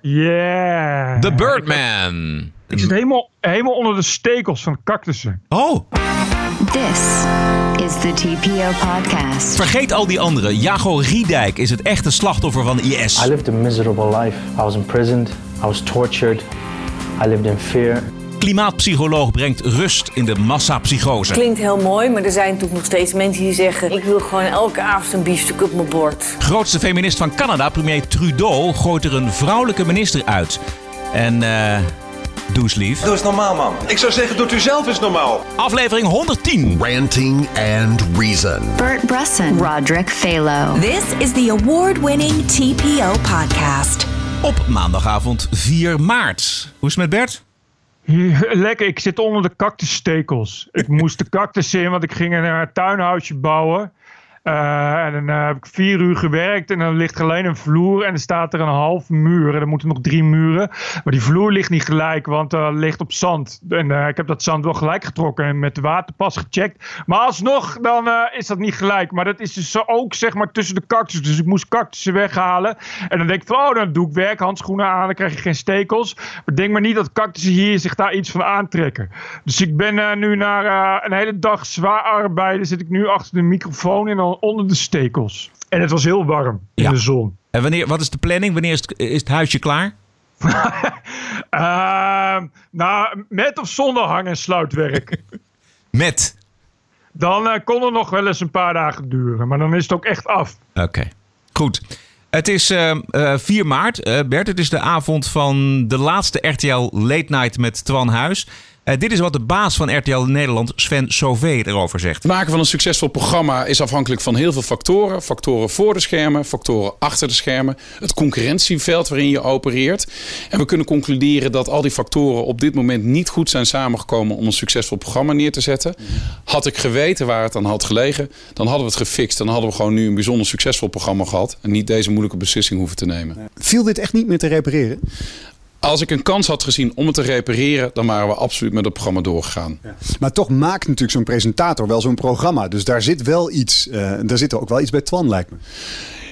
Yeah. The Birdman. Ik zit helemaal, helemaal onder de stekels van cactussen. Oh, This is the TPO podcast. vergeet al die anderen. Jago Riedijk is het echte slachtoffer van IS. I lived a miserable life. I was imprisoned. I was tortured. I lived in fear. Klimaatpsycholoog brengt rust in de massapsychose. Klinkt heel mooi, maar er zijn natuurlijk nog steeds mensen die zeggen... ik wil gewoon elke avond een biefstuk op mijn bord. Grootste feminist van Canada, premier Trudeau, gooit er een vrouwelijke minister uit. En eh. Doe eens lief. Doe eens normaal, man. Ik zou zeggen, doet u zelf eens normaal. Aflevering 110. Ranting and Reason. Bert Brusson, Roderick Phalo. This is the award winning TPO podcast. Op maandagavond 4 maart. Hoe is het met Bert? Lekker, ik zit onder de cactusstekels. Ik moest de cactus in, want ik ging een tuinhuisje bouwen. Eh, en dan eh, heb ik vier uur gewerkt en dan ligt alleen een vloer en er staat er een half muur. En er moeten nog drie muren. Maar die vloer ligt niet gelijk, want er ligt op zand. En eh, ik heb dat zand wel gelijk getrokken en met de waterpas gecheckt. Maar alsnog, dan is dat niet gelijk. Maar dat is dus ook zeg maar tussen de cactus. Dus ik moest cactussen weghalen. En dan denk ik van, oh, dan doe ik werkhandschoenen aan. Dan krijg je geen stekels. Maar denk maar niet dat cactussen hier zich daar iets van aantrekken. Dus ik ben nu na een hele dag zwaar arbeiden. Zit ik nu achter de microfoon en dan onder de stekels. En het was heel warm in Ja. de zon. En wanneer, wat is de planning? Wanneer is het, is het huisje klaar? Ehm, nou, met of zonder hang- en sluitwerk. Met. dan eh, kon het nog wel eens een paar dagen duren. Maar dan is het ook echt af. Oké. Goed. Het is eh, eh, 4 maart, Bert. Het is de avond van de laatste RTL Late Night met Twan Huis. Eh, dit is wat de baas van RTL Nederland, Sven Sauvé, erover zegt. Het maken van een succesvol programma is afhankelijk van heel veel factoren. Factoren voor de schermen, factoren achter de schermen. Het concurrentieveld waarin je opereert. En we kunnen concluderen dat al die factoren op dit moment niet goed zijn samengekomen om een succesvol programma neer te zetten. Had ik geweten waar het aan had gelegen, dan hadden we het gefixt. Dan hadden we gewoon nu een bijzonder succesvol programma gehad. En niet deze moeilijke beslissing hoeven te nemen. Viel dit echt niet meer te repareren? Als ik een kans had gezien om het te repareren, dan waren we absoluut met het programma doorgegaan. Maar toch maakt natuurlijk zo'n presentator wel zo'n programma. Dus daar zit wel iets, eh, daar zit ook wel iets bij Twan, lijkt me.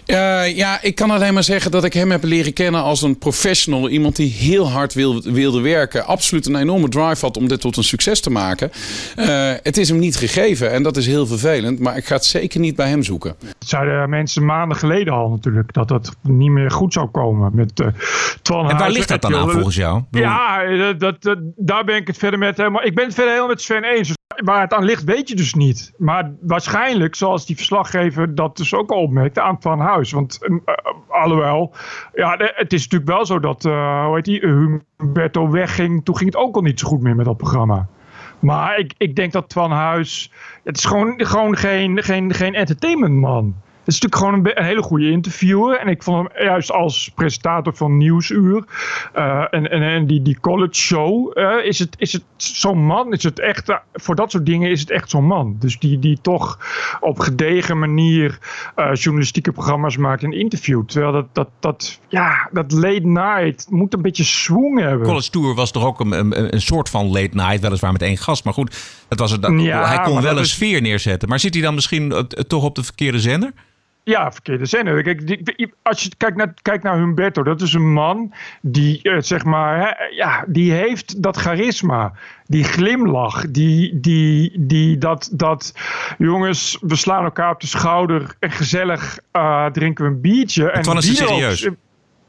Eh, ja, ik kan alleen maar zeggen dat ik hem heb leren kennen als een professional. Iemand die heel hard wil, wilde werken. Absoluut een enorme drive had om dit tot een succes te maken. Eh, het is hem niet gegeven en dat is heel vervelend. Maar ik ga het zeker niet bij hem zoeken. Dat zeiden mensen maanden geleden al natuurlijk. Dat het niet meer goed zou komen met eh Twan En waar ligt dat dan aan volgens jou? Ja, dat, dat, daar ben ik het verder met helemaal. Ik ben het verder helemaal met Sven eens. Waar het aan ligt, weet je dus niet. Maar waarschijnlijk, zoals die verslaggever dat dus ook al opmerkte, aan Van Huis. Want eh, eh, alhoewel, ja, het is natuurlijk wel zo dat, eh, hoe heet die, Humberto wegging. Toen ging het ook al niet zo goed meer met dat programma. Maar ik, ik denk dat Twan Huis. Het is gewoon, gewoon geen, geen, geen entertainmentman. Het is natuurlijk gewoon een, hele goede interviewer. En ik vond hem juist als presentator van Nieuwsuur. eh, en, en, en die, die college show. eh, is het, is het zo'n man? Is het echt, eh, voor dat soort dingen is het echt zo'n man. Dus die, die toch op gedegen manier journalistieke programma's maakt en interviewt. Terwijl dat, dat, dat, ja, dat late night moet een beetje swoon hebben. College Tour was toch ook een, een, een soort van late night, weliswaar met één gast. Maar goed, dat was het, dat, Ja, hij kon wel een is- sfeer neerzetten. Maar zit hij dan misschien toch op de verkeerde zender? Ja, verkeerde zender. Kijk, die- als je kijkt naar, kijkt naar Humberto, dat is een man die, eh, zeg maar, hè, ja, die heeft dat charisma. Die glimlach, die, die, die dat, dat, jongens, we slaan elkaar op de schouder en gezellig eh, drinken we een biertje. En Twan is serieus.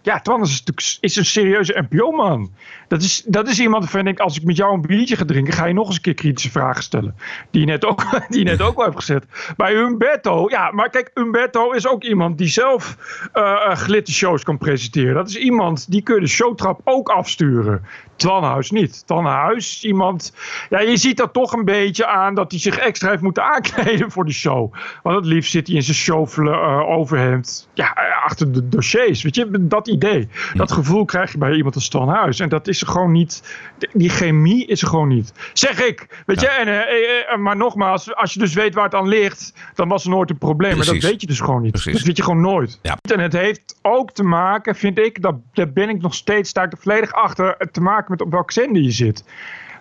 Ja, Twan is, is een serieuze NPO-man. Dat is, dat is iemand waarvan ik, als ik met jou een biertje ga drinken, ga je nog eens een keer kritische vragen stellen. Die je net ook, die je net ook wel hebt gezet. Bij Humberto, ja, maar kijk, Humberto is ook iemand die zelf eh eh, glittershows kan presenteren. Dat is iemand die kun je de showtrap ook afsturen. Twanhuis niet. Twanhuis is iemand, ja, je ziet dat toch een beetje aan dat hij zich extra heeft moeten aankleden voor de show. Want het liefst zit hij in zijn shovel eh overhemd, ja, achter de dossiers. Weet je, dat idee. Dat gevoel krijg je bij iemand als Twan Huis. En dat is er gewoon niet. Die chemie is er gewoon niet. Zeg ik. Weet je, en, eh, eh, eh, maar nogmaals, als je dus weet waar het aan ligt, dan was er nooit een probleem. Maar dat weet je dus gewoon niet. Precies. Dat weet je gewoon nooit. Ja. En het heeft ook te maken, vind ik, dat, daar ben ik nog steeds, sta ik er volledig achter, te maken met op welk zender je zit.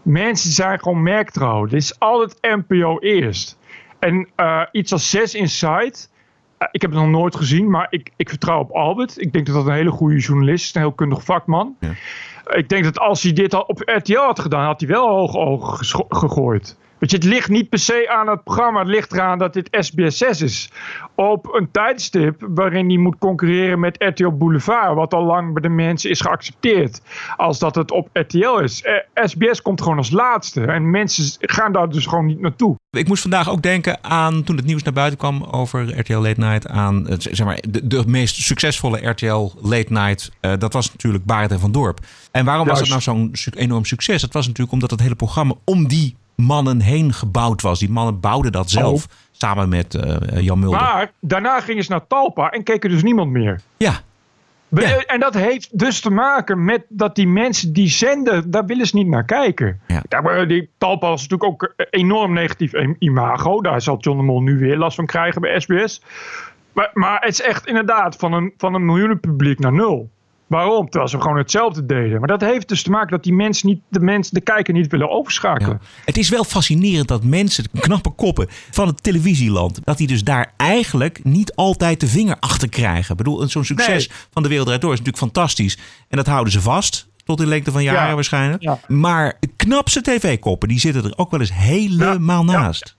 Mensen zijn gewoon merktrouw. Dit is altijd NPO eerst. En iets als 6 Inside. ik heb het nog nooit gezien, maar ik, ik vertrouw op Albert. Ik denk dat dat een hele goede journalist is, een heel kundig vakman. Ja. Ik denk dat als hij dit al op RTL had gedaan, had hij wel hoge ogen gegooid. Weet je, het ligt niet per se aan het programma. Het ligt eraan dat dit SBS6 is. Op een tijdstip waarin hij moet concurreren met RTL Boulevard. Wat al lang bij de mensen is geaccepteerd. Als dat het op RTL is. Eh, SBS komt gewoon als laatste. En mensen gaan daar dus gewoon niet naartoe. Ik moest vandaag ook denken aan, toen het nieuws naar buiten kwam over RTL Late Night, aan zeg maar, de, de meest succesvolle RTL Late Night. eh, dat was natuurlijk Barend en Van Dorp. En waarom was het nou zo'n enorm succes? Dat was natuurlijk omdat het hele programma om die mannen heen gebouwd was. Die mannen bouwden dat zelf, samen met eh, Jan Mulder. Maar daarna gingen ze naar Talpa en keken dus niemand meer. Ja. En dat heeft dus te maken met dat die mensen die zenden, daar willen ze niet naar kijken. Ja. Maar die Talpa was natuurlijk ook enorm negatief im- imago. Daar zal John de Mol nu weer last van krijgen bij SBS. Maar, maar het is echt inderdaad van een, van een miljoenenpubliek naar nul. Waarom? Terwijl ze gewoon hetzelfde deden. Maar dat heeft dus te maken dat die mensen niet, de, mensen, de kijker niet willen overschakelen. Ja. Het is wel fascinerend dat mensen, knappe koppen van het televisieland, dat die dus daar eigenlijk niet altijd de vinger achter krijgen. Ik bedoel, zo'n succes Nee. van de Wereld Draait Door is natuurlijk fantastisch. En dat houden ze vast. Tot in lengte van jaren Ja. waarschijnlijk. Ja. Maar knapste tv-koppen, die zitten er ook wel eens helemaal naast.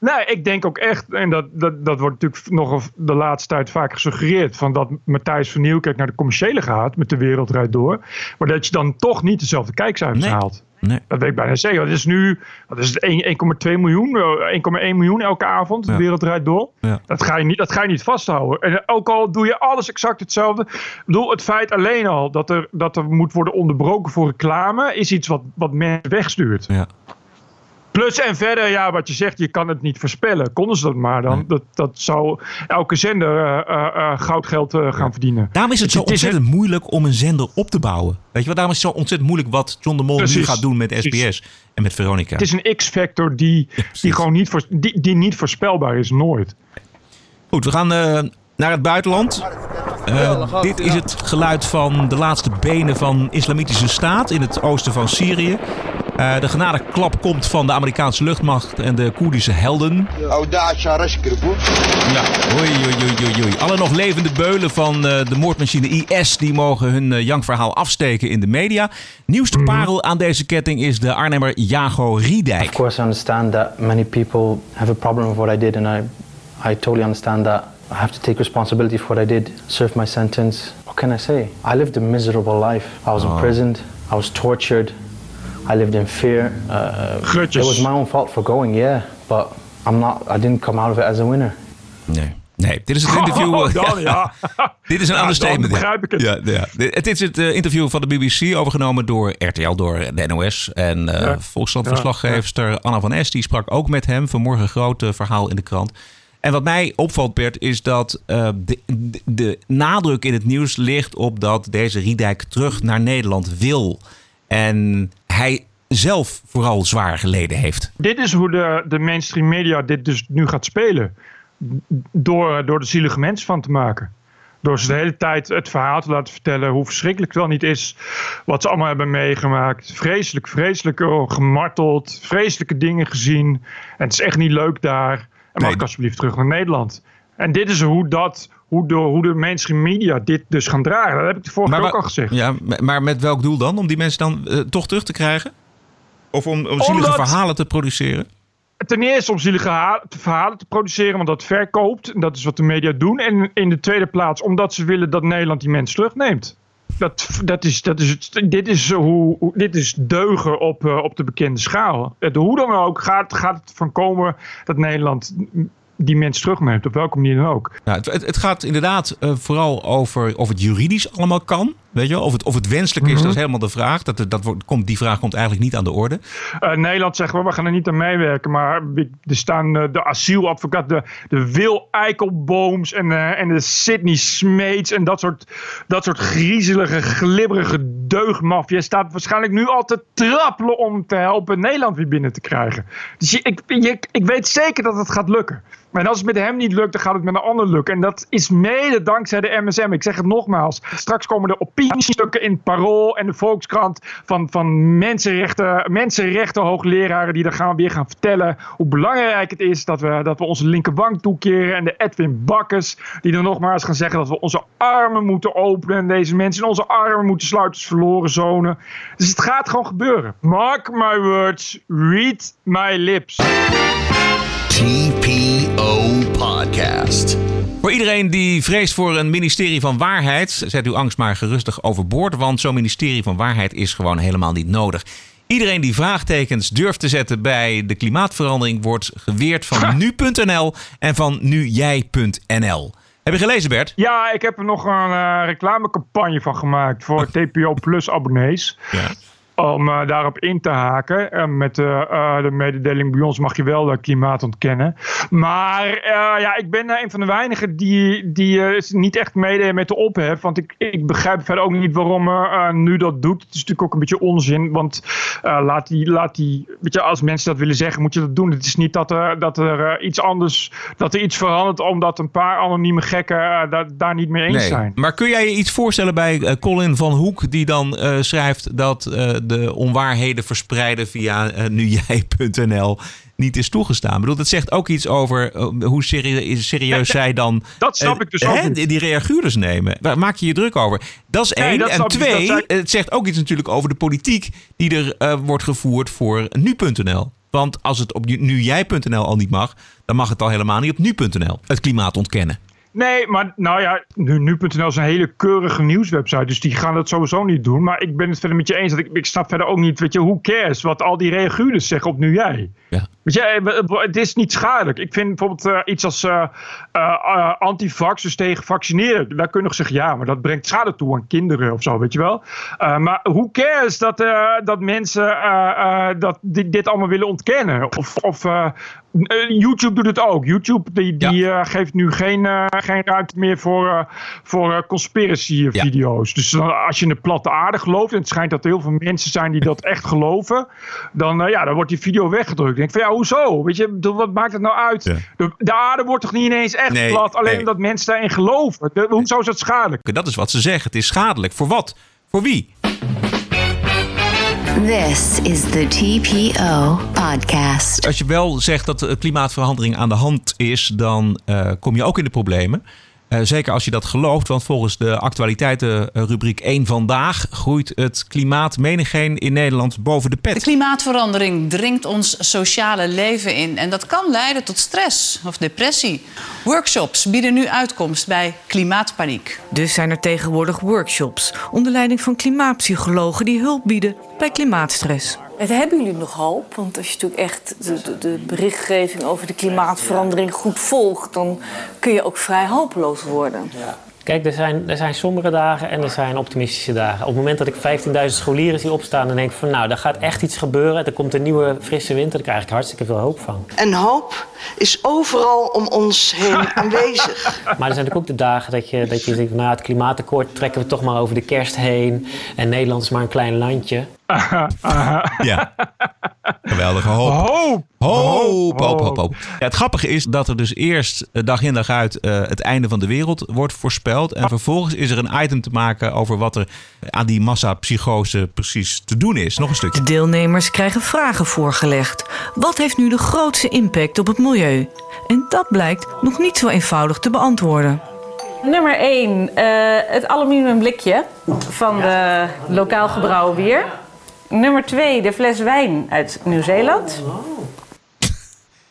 Nee, ik denk ook echt, en dat, dat, dat wordt natuurlijk nog de laatste tijd vaak gesuggereerd, van dat Matthijs van Nieuwkerk naar de commerciële gaat met de wereld rijdt door. Maar dat je dan toch niet dezelfde kijkcijfers Nee. haalt. Nee. Dat weet ik bijna zeker. Het is nu, wat is het, 1 1,2 miljoen, eh, 1,1 miljoen elke avond, de Ja. wereld rijdt door. Ja. Dat, ga je niet, dat ga je niet vasthouden. En ook al doe je alles exact hetzelfde. Ik bedoel, het feit alleen al dat er, dat er moet worden onderbroken voor reclame, is iets wat, wat mensen wegstuurt. Ja. Plus en verder, ja, wat je zegt, je kan het niet voorspellen. Konden ze dat maar dan? Nee. Dat, dat zou elke zender eh, eh, eh, goudgeld eh, gaan verdienen. Daarom is het zo Het is ontzettend moeilijk om een zender op te bouwen. Weet je wat? Daarom is het zo ontzettend moeilijk wat John de Mol nu gaat doen met Precies. SBS en met Veronica. Het is een X-factor die, die gewoon niet, voor, die, die niet voorspelbaar is, nooit. Goed, we gaan eh, naar het buitenland. Eh, dit is het geluid van de laatste benen van Islamitische Staat in het oosten van Syrië. Eh, de genadeklap komt van de Amerikaanse luchtmacht en de Koerdische helden. Ja, oei, oei, oei, oei. Alle nog levende beulen van eh, de moordmachine IS... die mogen hun eh, jankverhaal afsteken in de media. Nieuwste parel aan deze ketting is de Arnhemmer Jago Riedijk. Of course, I understand that many people have a problem with what I did, and I, I totally understand that. I have to take responsibility for what I did, serve my sentence. What can I say? I lived a miserable life. I was imprisoned. I was tortured. I lived in fear. Uh, it was my own fault for going, yeah, but I'm not. I didn't come out of it as a winner. Nee. Nee, dit is het interview. Oh, eh, dan, ja. Dit is een Ja, understatement. dan ja. begrijp ik het. Ja, ja. Het is het eh, interview van de BBC, overgenomen door RTL, door de NOS. En eh Ja. Volkskrant-verslaggeefster Anna van Es, die sprak ook met hem. Vanmorgen een groot eh, verhaal in de krant. En wat mij opvalt, Bert, is dat eh, de, de, de nadruk in het nieuws ligt op dat deze Riedijk terug naar Nederland wil. En hij zelf vooral zwaar geleden heeft. Dit is hoe de, de mainstream media dit dus nu gaat spelen. Door, door de zielige mensen van te maken. Door ze de hele tijd het verhaal te laten vertellen hoe verschrikkelijk het wel niet is. Wat ze allemaal hebben meegemaakt. Vreselijk, vreselijk oh, gemarteld. Vreselijke dingen gezien. En het is echt niet leuk daar. En mag Nee. ik alsjeblieft terug naar Nederland. En dit is hoe, dat, hoe, de, hoe de mainstream media dit dus gaan dragen. Dat heb ik de vorige keer ook al gezegd. Ja, maar met welk doel dan? Om die mensen dan eh, toch terug te krijgen? Of om, om zielige Omdat- verhalen te produceren? Ten eerste om zielige verhalen te produceren, want dat verkoopt. En dat is wat de media doen. En in de tweede plaats omdat ze willen dat Nederland die mensen terugneemt. Dat, dat is, dat is, het- dit, is hoe, hoe- dit is deugen op, eh, op de bekende schaal. Eh, hoe dan ook gaat, gaat het van komen dat Nederland die mensen terugneemt. Op welke manier dan ook. Ja, het, het, gaat inderdaad eh, vooral over of het juridisch allemaal kan. Weet je, wel? of het, of het wenselijk is, Mhm. dat is helemaal de vraag. Dat, dat wordt, komt, die vraag komt eigenlijk niet aan de orde. Eh, Nederland zeggen we, we gaan er niet aan meewerken. Maar er staan eh, de asieladvocaat, de, de Wil Eikelbooms en, en de Sydney Smeets. En dat soort, dat soort griezelige, glibberige deugdmafia staat waarschijnlijk nu al te trappelen om te helpen Nederland weer binnen te krijgen. Dus ik, ik weet zeker dat het gaat lukken. Maar als het met hem niet lukt, dan gaat het met een ander lukken. En dat is mede dankzij de MSM. Ik zeg het nogmaals. Straks komen de opiniestukken in Parool en de Volkskrant van, van mensenrechten, mensenrechten hoogleraren die dan gaan weer gaan vertellen hoe belangrijk het is dat we, dat we onze linkerbank toekeren. En de Edwin Bakkes die dan nogmaals gaan zeggen dat we onze armen moeten openen. En deze mensen in onze armen moeten sluiten als verloren zonen. Dus het gaat gewoon gebeuren. Mark my words, read my lips. TPO Podcast. Voor iedereen die vreest voor een ministerie van waarheid, zet uw angst maar gerustig overboord, want zo'n ministerie van waarheid is gewoon helemaal niet nodig. Iedereen die vraagtekens durft te zetten bij de klimaatverandering wordt geweerd van nu.nl en van nujij.nl. Heb je gelezen, Bert? Ja, ik heb er nog een uh, reclamecampagne van gemaakt voor TPO Plus abonnees. Ja. Om uh, daarop in te haken. Uh, met uh, de mededeling bij ons mag je wel dat klimaat ontkennen. Maar ja, ik ben een van de weinigen die, die niet echt meedeed met de ophef. Want ik, ik begrijp verder ook niet waarom nu dat doet. Het is natuurlijk ook een beetje onzin. Want laat die, laat die, weet je, als mensen dat willen zeggen, moet je dat doen. Het is niet dat er, dat er iets anders, dat er iets verandert omdat een paar anonieme gekken daar, daar niet mee eens nee. zijn. Maar kun jij je iets voorstellen bij Colin van Hoek, die dan schrijft dat de onwaarheden verspreiden via uh, nujij.nl niet is toegestaan. Ik bedoel, dat zegt ook iets over uh, hoe serieus, serieus zij dan dat snap uh, ik dus ook die, die reaguurders nemen. Waar maak je je druk over? Dat is één. Nee, dat en twee, ik, het zegt ook iets natuurlijk over de politiek die er wordt gevoerd voor nu.nl. Want als het op nujij.nl al niet mag, dan mag het al helemaal niet op nu.nl. Het klimaat ontkennen. Nee, maar nou ja, nu, nu.nl is een hele keurige nieuwswebsite. Dus die gaan dat sowieso niet doen. Maar ik ben het verder met je eens. Dat ik, ik snap verder ook niet, weet je, hoe cares wat al die reaguurders zeggen op nu jij. Ja. Weet je, het is niet schadelijk. Ik vind bijvoorbeeld uh, iets als uh, uh, antivax, dus tegen vaccineren. Daar kun je nog zeggen, ja, maar dat brengt schade toe aan kinderen of zo, weet je wel. maar hoe cares dat, dat mensen dat dit, dit, allemaal willen ontkennen? Of, of YouTube doet het ook. YouTube die, die ja. geeft nu geen, geen ruimte meer voor, voor conspiracy video's. Ja. Dus als je in de platte aarde gelooft, en het schijnt dat er heel veel mensen zijn die dat echt geloven, dan, ja, dan wordt die video weggedrukt. Ik denk van ja, hoezo? Weet je, wat maakt het nou uit? Ja. De, de, aarde wordt toch niet ineens echt nee, plat, alleen nee. omdat mensen daarin geloven. De, hoezo is dat schadelijk? Dat is wat ze zeggen. Het is schadelijk. Voor wat? Voor wie? This is the TPO podcast. Als je wel zegt dat de klimaatverandering aan de hand is, dan uh, kom je ook in de problemen. Uh, zeker als je dat gelooft, want volgens de actualiteitenrubriek 1 vandaag groeit het klimaat menigeen in Nederland boven de pet. De klimaatverandering dringt ons sociale leven in en dat kan leiden tot stress of depressie. Workshops bieden nu uitkomst bij klimaatpaniek. Dus zijn er tegenwoordig workshops onder leiding van klimaatpsychologen die hulp bieden bij klimaatstress. Het hebben jullie nog hoop? Want als je natuurlijk echt de, de, de, berichtgeving over de klimaatverandering goed volgt, dan kun je ook vrij hopeloos worden. Ja. Kijk, er zijn, er zijn sombere dagen en er zijn optimistische dagen. Op het moment dat ik 15.000 scholieren zie opstaan, dan denk ik van nou, daar gaat echt iets gebeuren. Er komt een nieuwe frisse winter, daar krijg ik hartstikke veel hoop van. En hoop is overal om ons heen aanwezig. Maar er zijn natuurlijk ook de dagen dat je, dat je denkt, nou het klimaatakkoord trekken we toch maar over de kerst heen. En Nederland is maar een klein landje. Aha, aha. Ja. Geweldige hoop. Hoop. Hoop, hoop, hoop, hoop. Ja, het grappige is dat er dus eerst dag in dag uit uh, het einde van de wereld wordt voorspeld. En vervolgens is er een item te maken over wat er aan die massapsychose precies te doen is. Nog een stukje. De deelnemers krijgen vragen voorgelegd. Wat heeft nu de grootste impact op het milieu? En dat blijkt nog niet zo eenvoudig te beantwoorden. Nummer 1, uh, het aluminium blikje van de lokaal gebrouwen bier. Nummer 2, de fles wijn uit Nieuw-Zeeland.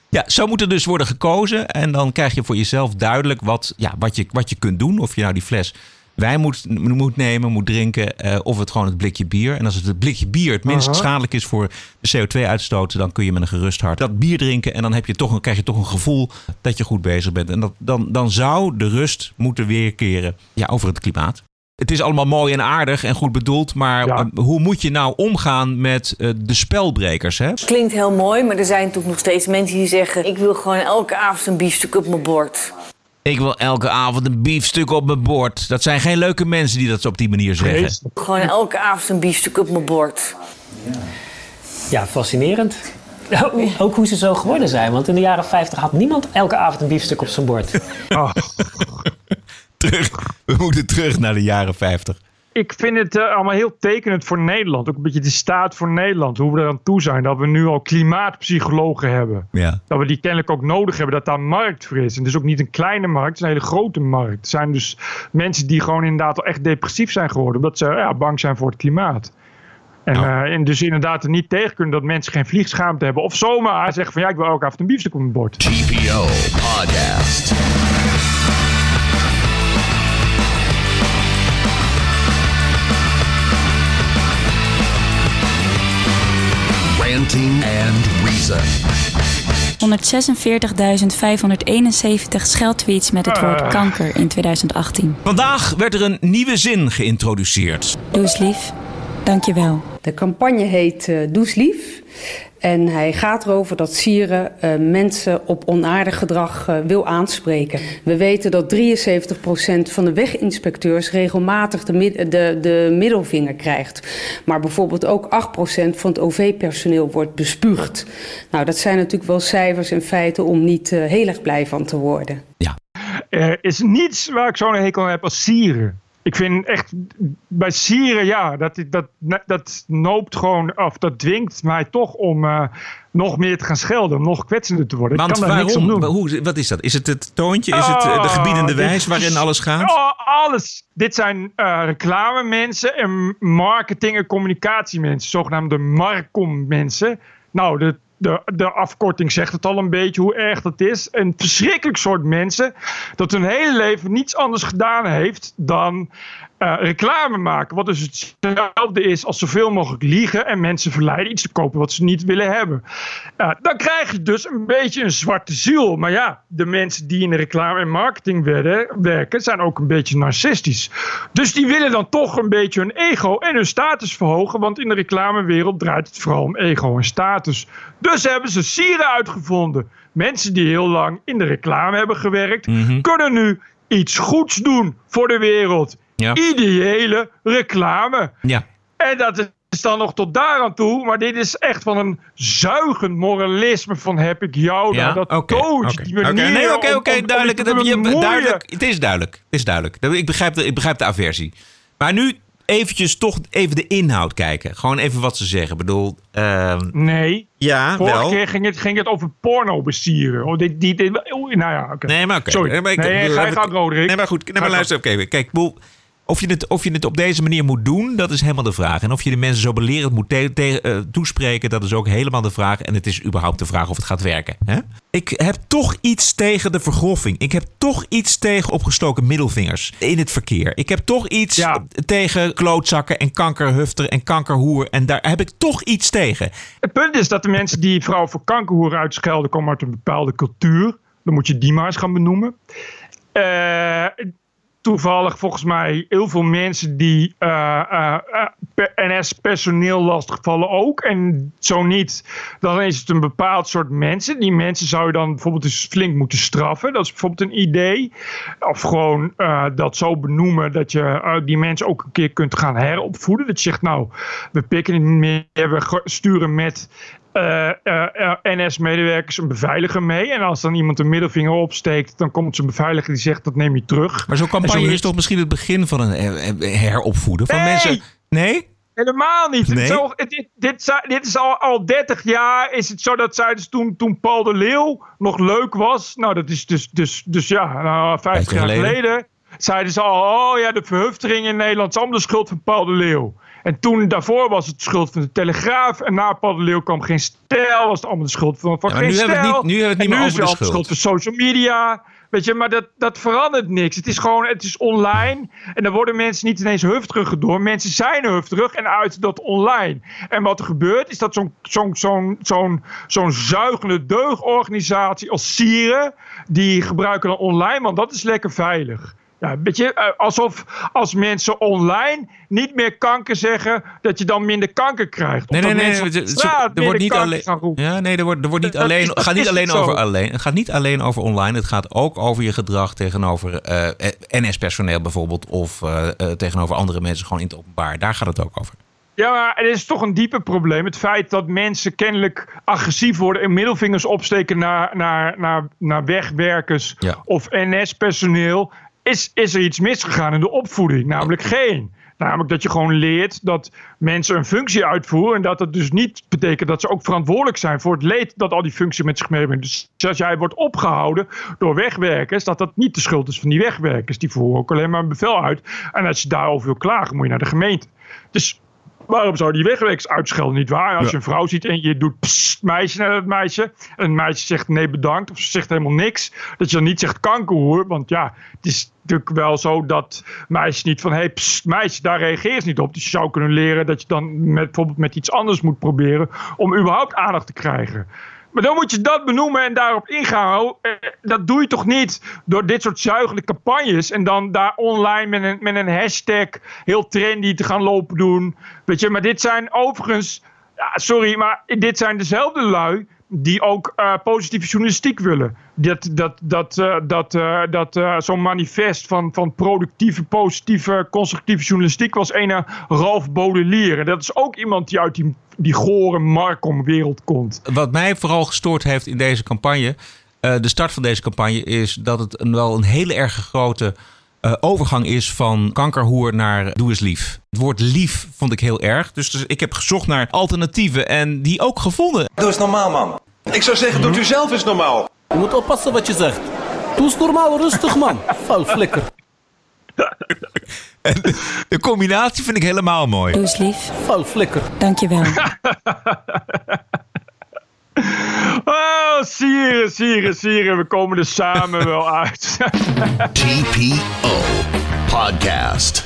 Ja, zo moet er dus worden gekozen. En dan krijg je voor jezelf duidelijk wat, ja, wat, je, wat je kunt doen. Of je nou die fles wijn moet, moet nemen, moet drinken. Uh, of het gewoon het blikje bier. En als het het blikje bier het minst schadelijk is voor de CO2-uitstoot, dan kun je met een gerust hart dat bier drinken. En dan heb je toch, een- krijg je toch een gevoel dat je goed bezig bent. En dat, dan, dan zou de rust moeten weerkeren ja, over het klimaat. Het is allemaal mooi en aardig en goed bedoeld. Maar eh, hoe moet je nou omgaan met eh, de spelbrekers? Hè? Klinkt heel mooi, maar er zijn natuurlijk nog steeds mensen die zeggen... ik wil gewoon elke avond een biefstuk op mijn bord. Ik wil elke avond een biefstuk op mijn bord. Dat zijn geen leuke mensen die dat op die manier zeggen. Gewoon elke avond een biefstuk op mijn bord. Ja, fascinerend. Ook- Ook hoe ze zo geworden zijn. Want in de jaren 50 had niemand elke avond een biefstuk op zijn bord. Terug. We moeten terug naar de jaren 50. Ik vind het eh, allemaal heel tekenend voor Nederland. Ook een beetje de staat voor Nederland. Hoe we er aan toe zijn. Dat we nu al klimaatpsychologen hebben. Ja. Dat we die kennelijk ook nodig hebben. Dat daar een markt voor is. En het is ook niet een kleine markt. Het is een hele grote markt. Het zijn dus mensen die gewoon inderdaad al echt depressief zijn geworden. Omdat ze ja, bang zijn voor het klimaat. En, eh, en dus inderdaad er niet tegen kunnen dat mensen geen vliegschaamte hebben. Of zomaar zeggen van ja, ik wil elke avond een biefstuk op mijn bord. TPO Podcast. Ranting and Reason. 146.571 scheldtweets met het woord Ah. kanker in 2018. Vandaag werd er een nieuwe zin geïntroduceerd. Doe lief. Dankjewel. De campagne heet eh Does Lief. En hij gaat erover dat Sieren eh, mensen op onaardig gedrag eh, wil aanspreken. We weten dat 73% van de weginspecteurs regelmatig de, mid- de, de middelvinger krijgt. Maar bijvoorbeeld ook 8% van het OV-personeel wordt bespuugd. Nou, dat zijn natuurlijk wel cijfers en feiten om niet eh, heel erg blij van te worden. Er is niets waar ik zo'n hekel aan heb als sieren. Ik vind echt, bij sieren, ja, dat, dat, dat noopt gewoon, of dat dwingt mij toch om eh, nog meer te gaan schelden, om nog kwetsender te worden. Want ik kan daar niks waarom? aan doen. Hoe, wat is dat? Is het het toontje? Is het eh, de Ah, gebiedende wijs is- waarin alles gaat? Ja, alles. Dit zijn eh reclame mensen en marketing- en communicatiemensen, zogenaamde Marcom mensen. Nou, de, de, de afkorting zegt het al een beetje hoe erg dat is. Een verschrikkelijk soort mensen dat hun hele leven niets anders gedaan heeft dan eh, reclame maken. Wat dus hetzelfde is als zoveel mogelijk liegen en mensen verleiden iets te kopen wat ze niet willen hebben. Eh, dan krijg je dus een beetje een zwarte ziel. Maar ja, de mensen die in de reclame en marketing werken, zijn ook een beetje narcistisch. Dus die willen dan toch een beetje hun ego en hun status verhogen. Want in de reclamewereld draait het vooral om ego en status. Dus hebben ze sieren uitgevonden. Mensen die heel lang in de reclame hebben gewerkt, kunnen nu iets goeds doen voor de wereld. Ja. Ideële reclame. Ja. En dat is dan nog tot daar aan toe. Maar dit is echt van een zuigend moralisme van heb ik jou Ja. Dat oké, toont oké. die manier Nee, oké, oké, duidelijk. duidelijk. Het is duidelijk. Het is duidelijk. Ik begrijp de, ik begrijp de aversie. Maar nu eventjes toch even de inhoud kijken. Gewoon even wat ze zeggen. Ik bedoel... ehm, Nee. Ja, Vorige wel. keer ging het, ging het over porno bestieren. Oh, dit, dit, dit- nou ja, oké. Nee, maar oké. Sorry. Nee, maar ik- nee, ga je gang, Roderick. Nee, maar goed. Nee, maar luister, oké. Kijk, ik bedoel, of je, het, of je het op deze manier moet doen, dat is helemaal de vraag. En of je de mensen zo belerend moet te- te- eh, toespreken, dat is ook helemaal de vraag. En het is überhaupt de vraag of het gaat werken. Hè? Ik heb toch iets tegen de vergroffing. Ik heb toch iets tegen opgestoken middelvingers in het verkeer. Ik heb toch iets tegen klootzakken en kankerhufter en kankerhoer. En daar heb ik toch iets tegen. Het punt is dat de mensen die vrouwen voor kankerhoeren uitschelden... komen uit een bepaalde cultuur. Dan moet je die maar eens gaan benoemen. Eh, toevallig volgens mij heel veel mensen die eh, eh, eh, per- NS-personeel lastigvallen ook. En zo niet, dan is het een bepaald soort mensen. Die mensen zou je dan bijvoorbeeld eens flink moeten straffen. Dat is bijvoorbeeld een idee. Of gewoon dat zo benoemen dat je die mensen ook een keer kunt gaan heropvoeden. Dat je zegt, nou, we pikken het niet meer. We sturen met eh, eh, eh, NS-medewerkers een beveiliger mee. En als dan iemand een middelvinger opsteekt, dan komt zo'n beveiliger die zegt dat neem je terug. Maar zo'n campagne zo is toch misschien het begin van een heropvoeden van Nee! mensen? Nee? Helemaal niet. Nee? Zo, dit, dit, dit is al, al 30 jaar. Is het zo dat zeiden ze toen, toen Paul de Leeuw nog leuk was. Nou, dat is dus, dus, dus ja, nou, 50 jaar geleden. geleden. Zeiden ze al, oh ja, de verhuftering in Nederland is allemaal de schuld van Paul de Leeuw. En toen daarvoor was het de schuld van de Telegraaf. En na kwam geen stijl. Was het allemaal de schuld van, van Ja, geen nu hebben we het stijl. niet- nu hebben we het niet En meer nu over is de het wel schuld. van social media. Weet je, maar dat, dat verandert niks. Het is gewoon, het is online. En dan worden mensen niet ineens hufterig door. Mensen zijn hufterig en uit dat online. En wat er gebeurt, is dat zo'n zo'n zo'n zo'n zo'n zuigende deugorganisatie als Sieren, die gebruiken dan online, want dat is lekker veilig. Ja, een beetje eh, alsof als mensen online niet meer kanker zeggen, dat je dan minder kanker krijgt. Nee, nee, nee. het- er wordt niet alleen. Ja, nee, er wordt, er wordt niet Dat alleen. Het gaat niet alleen zo. over alleen. Het gaat niet alleen over online. Het gaat ook over je gedrag tegenover eh, NS-personeel bijvoorbeeld, of eh, tegenover andere mensen gewoon in het openbaar. Daar gaat het ook over. Ja, maar het is toch een dieper probleem. Het feit dat mensen kennelijk agressief worden en middelvingers opsteken naar, naar, naar, naar wegwerkers Ja. of NS-personeel. Is, is er iets misgegaan in de opvoeding? Namelijk geen. Namelijk dat je gewoon leert dat mensen een functie uitvoeren. En dat het dus niet betekent dat ze ook verantwoordelijk zijn voor het leed dat al die functie met zich meebrengt. Dus als jij wordt opgehouden door wegwerkers, dat dat niet de schuld is van die wegwerkers. Die voeren ook alleen maar een bevel uit. En als je daarover wil klagen, moet je naar de gemeente. Dus Waarom zou die wegwerkers uitschelden, niet waar? Als Ja. je een vrouw ziet en je doet psst, meisje naar dat meisje. En het meisje zegt nee bedankt of ze zegt helemaal niks. Dat je dan niet zegt kankerhoer. Want ja, het is natuurlijk wel zo dat meisjes niet van... Hé hey, psst, meisje, daar reageer je niet op. Dus je zou kunnen leren dat je dan met, bijvoorbeeld met iets anders moet proberen... om überhaupt aandacht te krijgen. Maar dan moet je dat benoemen en daarop ingaan. Eh, Dat doe je toch niet door dit soort zuigende campagnes. En dan daar online met een, met een hashtag heel trendy te gaan lopen doen. Weet je, maar dit zijn overigens. Ja, sorry, maar dit zijn dezelfde lui die ook eh, positieve journalistiek willen. Dat, dat, dat, eh, dat, eh, dat zo'n manifest van, van productieve, positieve, constructieve journalistiek was een Ralf. En dat is ook iemand die uit die, die gore Markom-wereld komt. Wat mij vooral gestoord heeft in deze campagne, de start van deze campagne, is dat het een, wel een hele erg grote eh, overgang is van kankerhoer naar doe eens lief. Het woord lief vond ik heel erg. Dus, dus ik heb gezocht naar alternatieven en die ook gevonden. Doe eens normaal, man. Ik zou zeggen, doet u zelf eens normaal. Je moet oppassen wat je zegt. Doe eens normaal rustig, man. Vuil flikker. De combinatie vind ik helemaal mooi. Doe eens lief. Vuil flikker. Dankjewel. Oh, sieren, sieren, sieren. We komen er samen wel uit. TPO Podcast.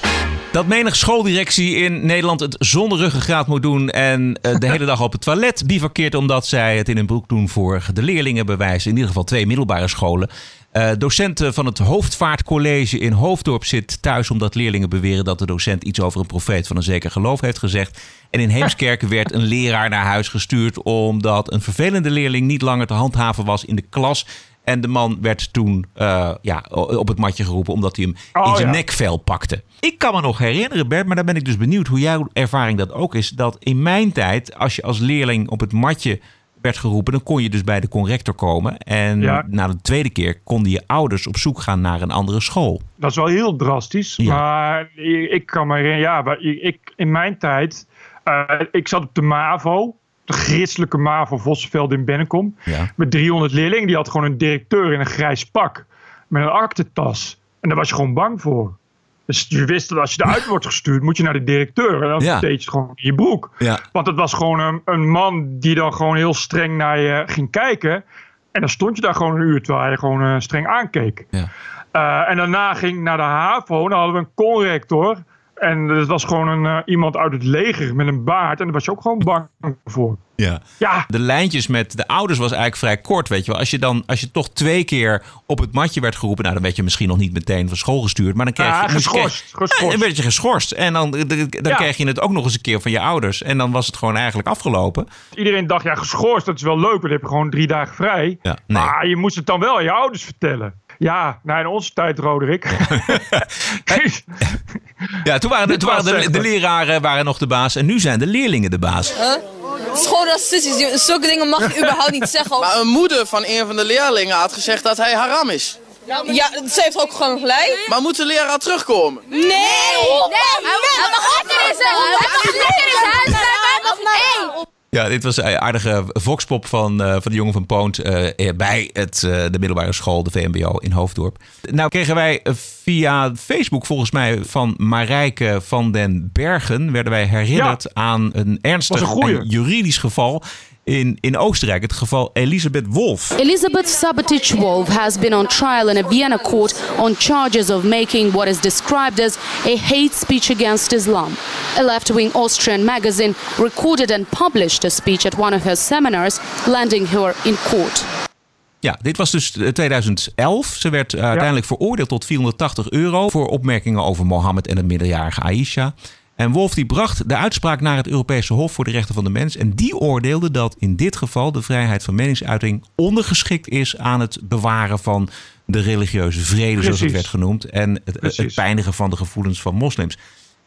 Dat menig schooldirectie in Nederland het zonder ruggengraat moet doen en eh, de hele dag op het toilet bivakkeert omdat zij het in hun broek doen voor de leerlingenbewijs. In ieder geval twee middelbare scholen. Eh, docenten van het Hoofdvaartcollege in Hoofddorp zit thuis omdat leerlingen beweren dat de docent iets over een profeet van een zeker geloof heeft gezegd. En in Heemskerk werd een leraar naar huis gestuurd omdat een vervelende leerling niet langer te handhaven was in de klas. En de man werd toen eh, ja, op het matje geroepen omdat hij hem Oh, in zijn ja. nekvel pakte. Ik kan me nog herinneren, Bert, maar dan ben ik dus benieuwd hoe jouw ervaring dat ook is. Dat in mijn tijd, als je als leerling op het matje werd geroepen, dan kon je dus bij de corrector komen. En Ja. na de tweede keer konden je ouders op zoek gaan naar een andere school. Dat is wel heel drastisch. Ja. Maar ik, kan me herinneren, ja, maar ik, in mijn tijd, eh, ik zat op de MAVO, de christelijke MAVO Vossenveld in Bennekom, Ja. met 300 leerlingen. Die had gewoon een directeur in een grijs pak, met een aktentas. En daar was je gewoon bang voor. Dus je wist dat als je eruit wordt gestuurd, moet je naar de directeur. En dan Ja. deed je het gewoon in je broek. Ja. Want het was gewoon een, een man die dan gewoon heel streng naar je ging kijken. En dan stond je daar gewoon een uur terwijl hij gewoon eh, streng aankeek. Ja. Eh, en daarna ging ik naar de HAVO. Dan hadden we een conrector. En dat was gewoon een, eh, iemand uit het leger met een baard. En daar was je ook gewoon bang voor. Ja. Ja. De lijntjes met de ouders was eigenlijk vrij kort, weet je wel. Als je dan, als je toch twee keer op het matje werd geroepen, nou dan werd je misschien nog niet meteen van school gestuurd, maar dan kreeg Ja, je... je- geschorst, geschorst. Ja, dan werd je geschorst. En dan, dan Ja. kreeg je het ook nog eens een keer van je ouders. En dan was het gewoon eigenlijk afgelopen. Iedereen dacht, ja, geschorst, dat is wel leuk. Want dan heb je gewoon drie dagen vrij. Ja, nee. Maar je moest het dan wel aan je ouders vertellen. Ja, nou in onze tijd, Roderick. Ja, toen waren, de, toen waren de, leraren waren nog de baas en nu zijn de leerlingen de baas. Huh? Het is gewoon racistisch. Je- Zulke dingen mag je überhaupt niet zeggen. Maar een moeder van een van de leerlingen had gezegd dat hij haram is. Ja, ze heeft ook gewoon gelijk. Maar moet de leraar terugkomen? Nee! Nee! Hij mag lekker in zijn huis. Hij Ja, dit was een aardige voxpop van, eh, van de jongen van Poont eh, eh, bij het, de middelbare school, de VMBO in Hoofddorp. Nou kregen wij via Facebook volgens mij van Marijke van den Bergen, werden wij herinnerd aan een ernstig een en juridisch geval in, in Oostenrijk. Het geval Elisabeth Wolf. Elizabeth Sabatic Wolf has been on trial in a Vienna court on charges of making what is described as a hate speech against Islam. A left wing Austrian magazine recorded and published a speech at one of her seminars, landing her in court. Ja, dit was dus eh, 2011. Ze werd eh, uiteindelijk veroordeeld tot 480 euro voor opmerkingen over Mohammed en de minderjarige Aisha. En Wolf die bracht de uitspraak naar het Europese Hof voor de Rechten van de Mens. En die oordeelde dat in dit geval de vrijheid van meningsuiting ondergeschikt is aan het bewaren van de religieuze vrede, zoals het werd genoemd. En het, pijnigen van de gevoelens van moslims.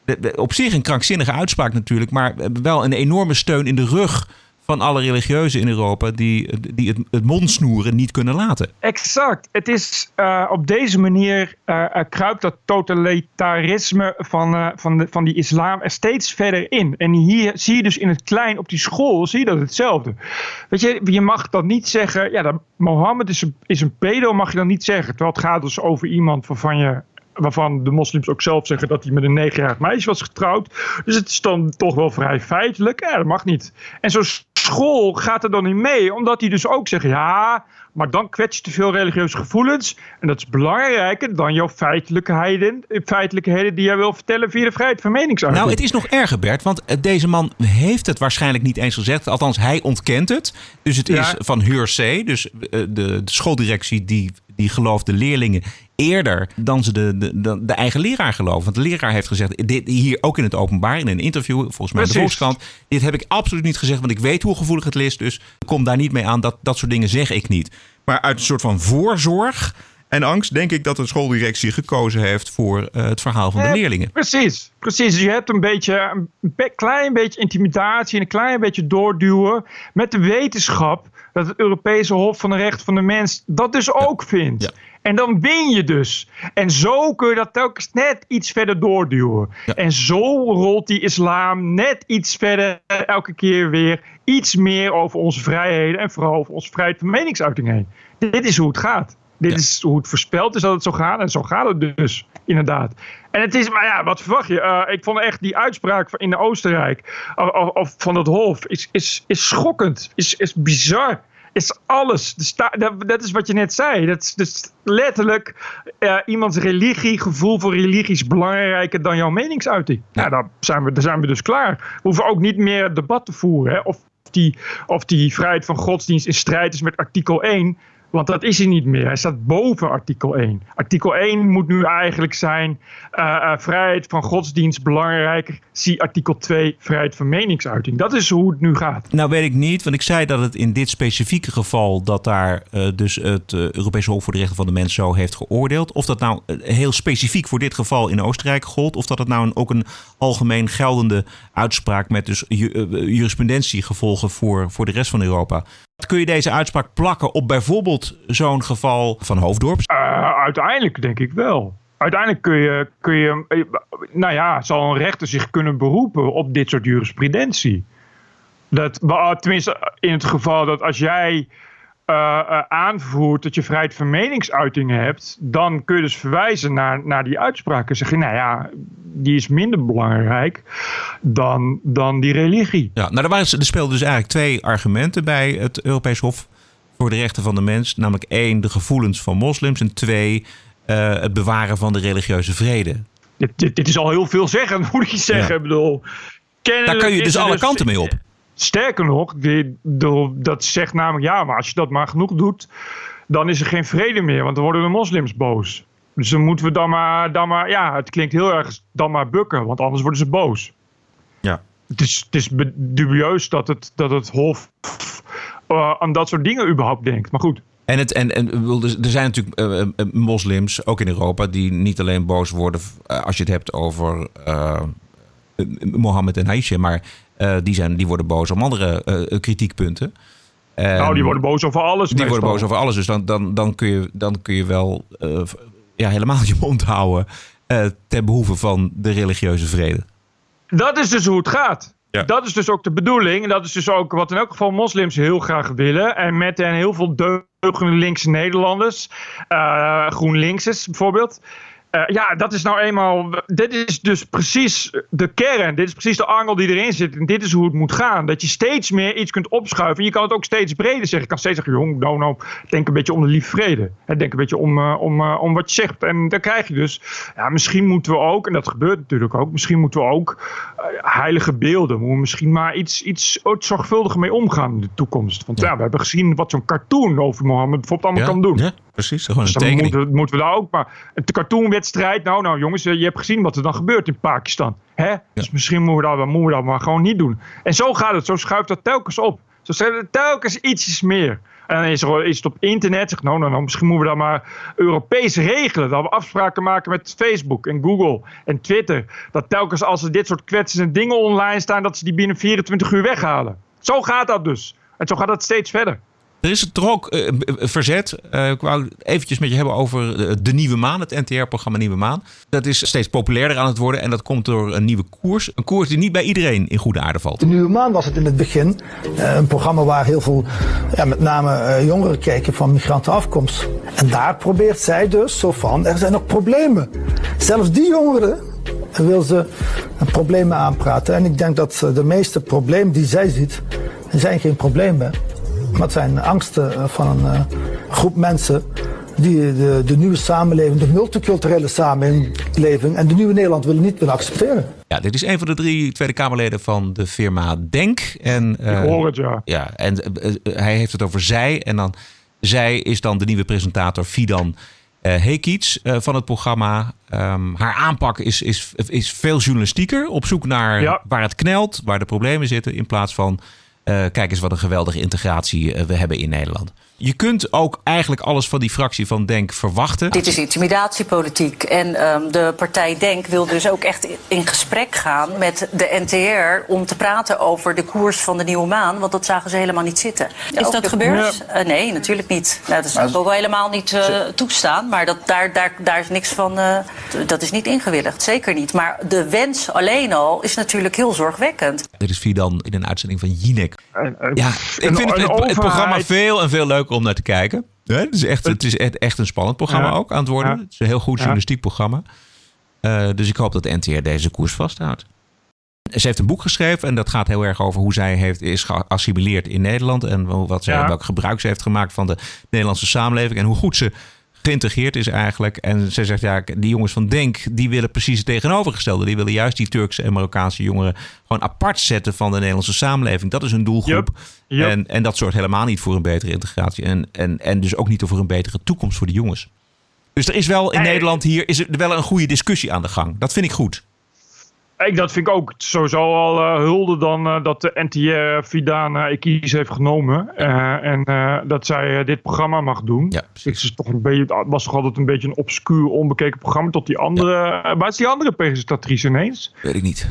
De- de- op zich een krankzinnige uitspraak natuurlijk, maar wel een enorme steun in de rug van alle religieuzen in Europa die, die het, het mond snoeren niet kunnen laten. Exact. Het is eh, op deze manier eh, eh, kruipt dat totalitarisme van, van, de, van die islam er steeds verder in. En hier zie je dus in het klein op die school zie je dat hetzelfde. Weet je, je mag dan niet zeggen, ja, dat Mohammed is een, is een pedo, mag je dan niet zeggen. Terwijl het gaat dus over iemand waarvan je waarvan de moslims ook zelf zeggen dat hij met een negenjarig meisje was getrouwd. Dus het is dan toch wel vrij feitelijk. Ja, dat mag niet. En zo'n school gaat er dan niet mee, omdat die dus ook zeggen, ja, maar dan kwets je te veel religieuze gevoelens. En dat is belangrijker dan jouw feitelijkheden, feitelijkheden die jij wil vertellen via de vrijheid van meningsuiting. Nou, het is nog erger, Bert, want eh, deze man heeft het waarschijnlijk niet eens gezegd. Althans, hij ontkent het. Dus het Ja. is van hearsay. Dus eh, de, de schooldirectie die, die gelooft de leerlingen eerder dan ze de, de, de, de eigen leraar geloven. Want de leraar heeft gezegd, dit, hier ook in het openbaar, in een interview, volgens mij in de Precies. Volkskrant. Dit heb ik absoluut niet gezegd, want ik weet hoe gevoelig het is. Dus kom daar niet mee aan. Dat, dat soort dingen zeg ik niet. Maar uit een soort van voorzorg en angst denk ik dat de schooldirectie gekozen heeft voor eh, het verhaal van de Eh, leerlingen. Precies, precies. Dus je hebt een beetje, een klein beetje intimidatie en een klein beetje doorduwen met de wetenschap dat het Europese Hof van de Rechten van de Mens dat dus ook vindt. En dan win je dus. En zo kun je dat telkens net iets verder doorduwen. En zo rolt die islam net iets verder elke keer weer iets meer over onze vrijheden en vooral over onze vrijheid van meningsuiting heen. Dit is hoe het gaat. Dit is hoe het voorspeld is dat het zou gaan. En zo gaat het dus, inderdaad. En het is, maar ja, wat verwacht je? Eh, ik vond echt die uitspraak van in Oostenrijk, of, of- van het Hof, is, is, is schokkend. Is, is bizar. Is alles. De dat, dat is wat je net zei. Dat is dus letterlijk eh, iemands religie, gevoel voor religie is belangrijker dan jouw meningsuiting. Nou, daar zijn we, daar zijn we dus klaar. We hoeven ook niet meer het debat te voeren. Hè? Of, die, of die vrijheid van godsdienst in strijd is met artikel 1. Want dat is hij niet meer. Hij staat boven artikel 1. Artikel 1 moet nu eigenlijk zijn eh, eh, vrijheid van godsdienst belangrijker. Zie artikel 2 vrijheid van meningsuiting. Dat is hoe het nu gaat. Nou weet ik niet, want ik zei dat het in dit specifieke geval... dat daar eh, dus het Europese Hof voor de Rechten van de Mens zo heeft geoordeeld. Of dat nou heel specifiek voor dit geval in Oostenrijk gold... of dat het nou een, ook een algemeen geldende uitspraak... met dus ju- eh, jurisprudentiegevolgen voor, voor de rest van Europa. Kun je deze uitspraak plakken op bijvoorbeeld zo'n geval van Hoofddorp? Eh, uiteindelijk denk ik wel. Uiteindelijk kun je, kun je, eh, nou ja, zal een rechter zich kunnen beroepen op dit soort jurisprudentie. Dat, wa- tenminste, in het geval dat als jij eh, eh, aanvoert dat je vrijheid van meningsuiting hebt, dan kun je dus verwijzen naar, naar die uitspraken. En zeggen, nou ja, die is minder belangrijk dan, dan die religie. Ja, nou, er, waren, er speelden dus eigenlijk twee argumenten bij het Europees Hof voor de Rechten van de Mens. Namelijk één, de gevoelens van moslims. En twee, eh, het bewaren van de religieuze vrede. Dit, dit, dit is al heel veel zeggen, moet ik zeggen. Ja. Ik bedoel, Daar kun je dus alle kanten mee op. Sterker nog, die, de- dat zegt namelijk ja, maar als je dat maar genoeg doet, dan is er geen vrede meer, want dan worden de moslims boos. Dus dan moeten we dan maar, dan maar ja, het klinkt heel erg dan maar bukken, want anders worden ze boos. Ja. Het is, het is dubieus dat het, dat het Hof eh, aan dat soort dingen überhaupt denkt. Maar goed. En, het, en, en bedoel, er zijn natuurlijk eh, eh, moslims, ook in Europa, die niet alleen boos worden als je het hebt over Mohammed en Aisha, maar die, zijn, die worden boos om andere eh, kritiekpunten. En nou, die worden boos over alles. Die worden boos over alles, dus dan, dan, dan, kun, je, dan kun je wel eh, ja, helemaal je mond houden eh, ten behoeve van de religieuze vrede. Dat is dus hoe het gaat. Dat is dus ook de bedoeling. En dat is dus ook wat in elk geval moslims heel graag willen. En met hen heel veel deugende linkse Nederlanders. eh GroenLinksers bijvoorbeeld. Eh, ja, dat is nou eenmaal. Dit is dus precies de kern. Dit is precies de angel die erin zit. En dit is hoe het moet gaan. Dat je steeds meer iets kunt opschuiven. Je kan het ook steeds breder zeggen. Je kan steeds zeggen: jong, nou, nou, denk een beetje om de lief vrede. Hè, denk een beetje om, uh, om, uh, om wat je zegt. En dan krijg je dus. Ja, misschien moeten we ook, en dat gebeurt natuurlijk ook. Misschien moeten we ook heilige beelden. Moeten we misschien maar iets, iets zorgvuldiger mee omgaan in de toekomst. Want ja, ja we hebben gezien wat zo'n cartoon over Mohammed bijvoorbeeld allemaal Ja, kan doen. ja, precies. Gewoon Dus een dan tekening. moeten, moeten we daar ook maar. Een cartoonwedstrijd. Nou, nou jongens, eh, je hebt gezien wat er dan gebeurt in Pakistan. Hè? Dus misschien moeten we, dat, moeten we dat maar gewoon niet doen. En zo gaat het. Zo schuift dat telkens op. Zo zijn er telkens ietsjes meer. En dan is, er, is het op internet. Zeg, nou, nou, nou, misschien moeten we dat maar Europees regelen. Dat we afspraken maken met Facebook en Google en Twitter. Dat telkens als er dit soort kwetsende dingen online staan, dat ze die binnen 24 uur weghalen. Zo gaat dat dus. En zo gaat dat steeds verder. Er is toch ook eh, b- verzet. Eh, ik wou eventjes met je hebben over de, Nieuwe Maan, het NTR-programma Nieuwe Maan. Dat is steeds populairder aan het worden en dat komt door een nieuwe koers. Een koers die niet bij iedereen in goede aarde valt. De Nieuwe Maan was het in het begin. eh, een programma waar heel veel, ja, met name eh, jongeren kijken van migrantenafkomst. En daar probeert zij dus zo van, er zijn nog problemen. Zelfs die jongeren wil ze problemen aanpraten. En ik denk dat eh, de meeste problemen die zij ziet, zijn geen problemen. Maar het zijn angsten eh, van een eh, groep mensen die de, de nieuwe samenleving, de multiculturele samenleving en de nieuwe Nederland willen niet willen accepteren. Ja, dit is een van de drie Tweede Kamerleden van de firma Denk. En, eh, Ik hoor het, ja. Ja, en eh, eh, hij heeft het over zij. En dan zij is dan de nieuwe presentator Fidan eh eh, van het programma. Ehm, haar aanpak is, is, is veel journalistieker. Op zoek naar Ja. waar het knelt, waar de problemen zitten. In plaats van, eh, kijk eens wat een geweldige integratie eh, we hebben in Nederland. Je kunt ook eigenlijk alles van die fractie van Denk verwachten. Dit is intimidatiepolitiek. En ehm, de partij Denk wil dus ook echt in gesprek gaan met de NTR om te praten over de koers van de nieuwe maan. Want dat zagen ze helemaal niet zitten. Is dat gebeurd? Eh, nee, natuurlijk niet. Nou, dat is ook wel helemaal niet eh, toestaan. Maar dat, daar, daar, daar is niks van. eh, dat is niet ingewilligd. Zeker niet. Maar de wens alleen al is natuurlijk heel zorgwekkend. Dit is Fidan in een uitzending van Jinek. Ja, ik een- vind het, een het, het programma veel en veel leuker om naar te kijken. Het is echt, het is echt, echt een spannend programma Ja. ook aan het worden. Ja. Het is een heel goed journalistiek programma. Eh, dus ik hoop dat de NTR deze koers vasthoudt. Ze heeft een boek geschreven en dat gaat heel erg over hoe zij heeft, is geassimileerd in Nederland. En wat zij, welk gebruik ze heeft gemaakt van de Nederlandse samenleving. En hoe goed ze geïntegreerd is eigenlijk. En ze zegt, ja, die jongens van Denk, die willen precies het tegenovergestelde. Die willen juist die Turkse en Marokkaanse jongeren gewoon apart zetten van de Nederlandse samenleving. Dat is hun doelgroep. Yep. En, en dat zorgt helemaal niet voor een betere integratie. En, en, en dus ook niet voor een betere toekomst voor de jongens. Dus er is wel in Nederland hier is er wel een goede discussie aan de gang. Dat vind ik goed. Ik, dat vind ik ook sowieso al eh, hulde dan eh, dat de NTR Vidana Ekis heeft genomen. Eh, en eh, dat zij eh, dit programma mag doen. Ja, Het is toch een beetje, het was toch altijd een beetje een obscuur, onbekeken programma. Tot die andere. eh, waar is die andere presentatrice ineens? Weet ik niet.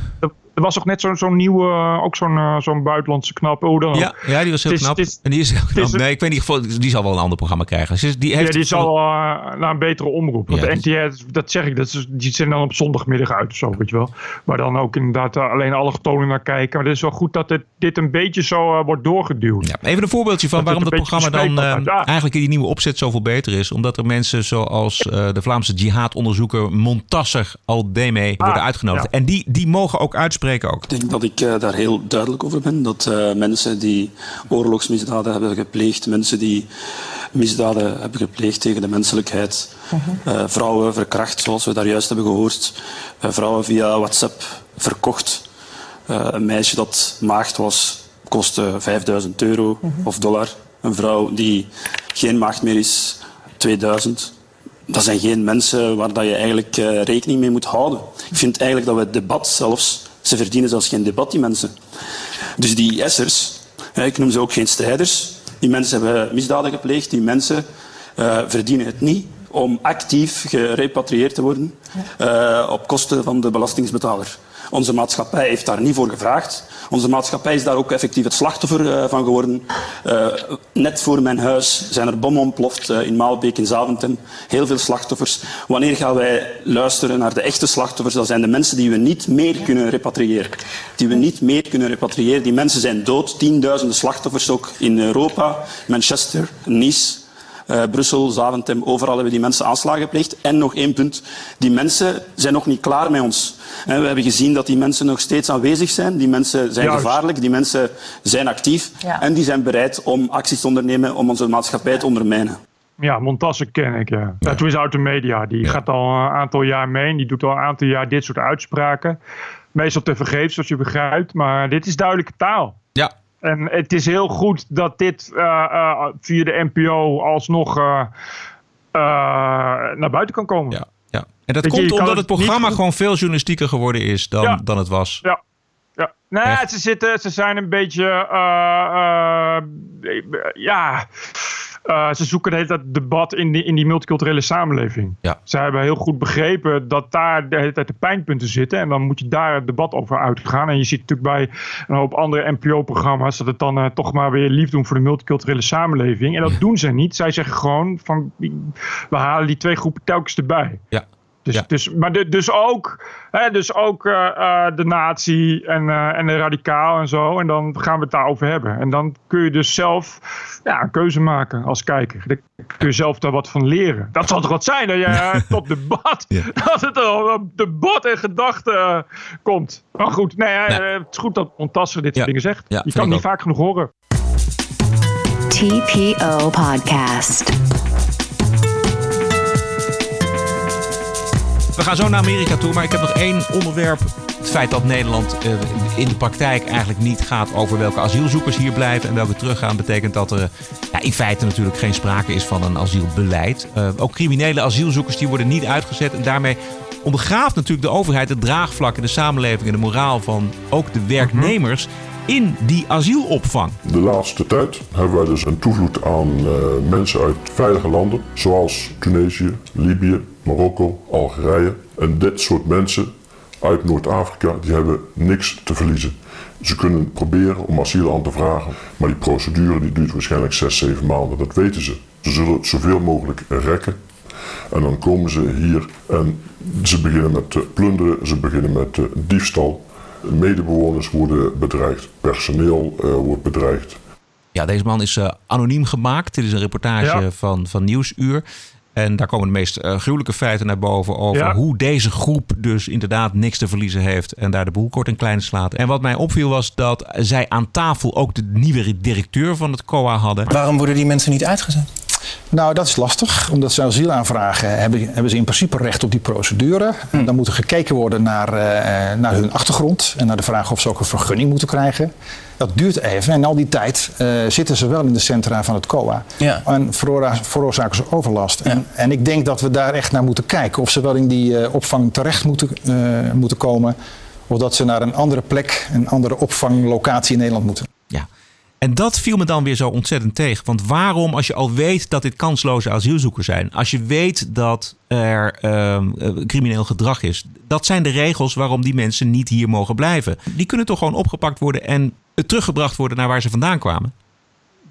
Er was toch net zo'n nieuwe, eh, ook zo'n eh, zo'n buitenlandse knap. Oh, dan ook. Ja, ja, die was heel is- knap. is- en die is heel knap. is- nee, ik weet niet, of- die zal wel een ander programma krijgen. Is- die heeft ja, die zal uh, naar een betere omroep. Want Ja, de NTR, dat zeg ik, dat is, die zenden dan op zondagmiddag uit of zo, weet je wel. Maar dan ook inderdaad uh, alleen alle getonen naar kijken. Maar het is wel goed dat dit, dit een beetje zo uh, wordt doorgeduwd. Ja, even een voorbeeldje van Dat waarom dat programma dan eh, eigenlijk in die nieuwe opzet zoveel beter is. Omdat er mensen zoals eh, de Vlaamse jihadonderzoeker Montasser Aldeme worden uitgenodigd. En die, die mogen ook uitspreken ook. Ik denk dat ik eh, daar heel duidelijk over ben. Dat eh, mensen die oorlogsmisdaden hebben gepleegd, mensen die misdaden hebben gepleegd tegen de menselijkheid, eh, vrouwen verkracht, zoals we daar juist hebben gehoord, eh, vrouwen via WhatsApp verkocht. Eh, een meisje dat maagd was, kostte 5000 euro of dollar. Een vrouw die geen maagd meer is, 2000. Dat zijn geen mensen waar dat je eigenlijk eh, rekening mee moet houden. Ik vind eigenlijk dat we het debat zelfs, ze verdienen zelfs geen debat, die mensen. Dus die hè, ik noem ze ook geen strijders, die mensen hebben misdaden gepleegd, die mensen eh, verdienen het niet om actief gerepatrieerd te worden eh, op kosten van de belastingsbetaler. Onze maatschappij heeft daar niet voor gevraagd. Onze maatschappij is daar ook effectief het slachtoffer eh, van geworden. Eh, net voor mijn huis zijn er bommen ontploft eh, in Maalbeek, in Zaventem. Heel veel slachtoffers. Wanneer gaan wij luisteren naar de echte slachtoffers? Dat zijn de mensen die we niet meer kunnen repatriëren. Die we niet meer kunnen repatriëren. Die mensen zijn dood. Tienduizenden slachtoffers ook in Europa. Manchester, Nice. Eh, Brussel, Zaventem, overal hebben die mensen aanslagen gepleegd. En nog één punt, die mensen zijn nog niet klaar met ons. En we hebben gezien dat die mensen nog steeds aanwezig zijn. Die mensen zijn Juist. gevaarlijk, die mensen zijn actief. Ja. En die zijn bereid om acties te ondernemen om onze maatschappij te ondermijnen. Ja, Montasse ken ik, ja. ja. Toen is uit de media. Die gaat al een aantal jaar mee. en Die doet al een aantal jaar dit soort uitspraken. Meestal te vergeefs, zoals je begrijpt. Maar dit is duidelijke taal. Ja. En het is heel goed dat dit eh, eh, via de NPO alsnog eh, naar buiten kan komen. Ja. ja. En dat Weet komt je omdat het niet programma gewoon veel journalistieker geworden is dan, Ja. dan het was. Ja. Ja. Echt? ze, zitten, ze zijn een beetje. ja. Eh, ze zoeken de hele tijd debat in die, in die multiculturele samenleving. Ja. Ze hebben heel goed begrepen dat daar de hele tijd de pijnpunten zitten. En dan moet je daar het debat over uitgaan. En je ziet natuurlijk bij een hoop andere NPO-programma's dat het dan eh, toch maar weer lief doen voor de multiculturele samenleving. En dat doen ze niet. Zij zeggen gewoon van we halen die twee groepen telkens erbij. Ja. Dus, dus, maar de- dus ook, hè, dus ook eh, eh, de natie en, eh, en de radicaal en zo. En dan gaan we het daarover hebben. En dan kun je dus zelf ja, een keuze maken als kijker. Dan kun je zelf daar wat van leren. Dat zal toch wat zijn dat je tot debat, dat het op debat en gedachten komt. Maar goed, nee, het is goed dat Montasser dit soort dingen zegt. Ja, je kan ik niet ook. vaak genoeg horen. TPO Podcast. We gaan zo naar Amerika toe, maar ik heb nog één onderwerp. Het feit dat Nederland eh, in de praktijk eigenlijk niet gaat over welke asielzoekers hier blijven en welke teruggaan, betekent dat er ja, in feite natuurlijk geen sprake is van een asielbeleid. Eh, ook criminele asielzoekers die worden niet uitgezet en daarmee ondergraaft natuurlijk de overheid het draagvlak in de samenleving en de moraal van ook de werknemers in die asielopvang. De laatste tijd hebben wij dus een toevloed aan eh, mensen uit veilige landen, zoals Tunesië, Libië, Marokko, Algerije. En dit soort mensen uit Noord-Afrika, die hebben niks te verliezen. Ze kunnen proberen om asiel aan te vragen, maar die procedure die duurt waarschijnlijk 6, 7 maanden, dat weten ze. Ze zullen het zoveel mogelijk rekken. En dan komen ze hier en ze beginnen met eh, plunderen, ze beginnen met eh, diefstal. Medebewoners worden bedreigd, personeel eh, wordt bedreigd. Ja, deze man is eh, anoniem gemaakt. Dit is een reportage Ja. van, van Nieuwsuur. En daar komen de meest eh, gruwelijke feiten naar boven over Ja. hoe deze groep dus inderdaad niks te verliezen heeft en daar de boel kort en klein slaat. En wat mij opviel was dat zij aan tafel ook de nieuwe directeur van het COA hadden. Waarom worden die mensen niet uitgezet? Nou, dat is lastig. Omdat ze asiel aanvragen, hebben, hebben ze in principe recht op die procedure. En Dan moet er gekeken worden naar, eh, naar hun achtergrond. En naar de vraag of ze ook een vergunning moeten krijgen. Dat duurt even. En al die tijd eh, zitten ze wel in de centra van het COA. En veroorza- veroorzaken ze overlast. En, en ik denk dat we daar echt naar moeten kijken. Of ze wel in die eh, opvang terecht moeten, eh, moeten komen. Of dat ze naar een andere plek, een andere opvanglocatie in Nederland moeten. Ja. En dat viel me dan weer zo ontzettend tegen. Want waarom, als je al weet dat dit kansloze asielzoekers zijn, als je weet dat er ehm, eh, crimineel gedrag is, dat zijn de regels waarom die mensen niet hier mogen blijven. Die kunnen toch gewoon opgepakt worden en eh, teruggebracht worden naar waar ze vandaan kwamen?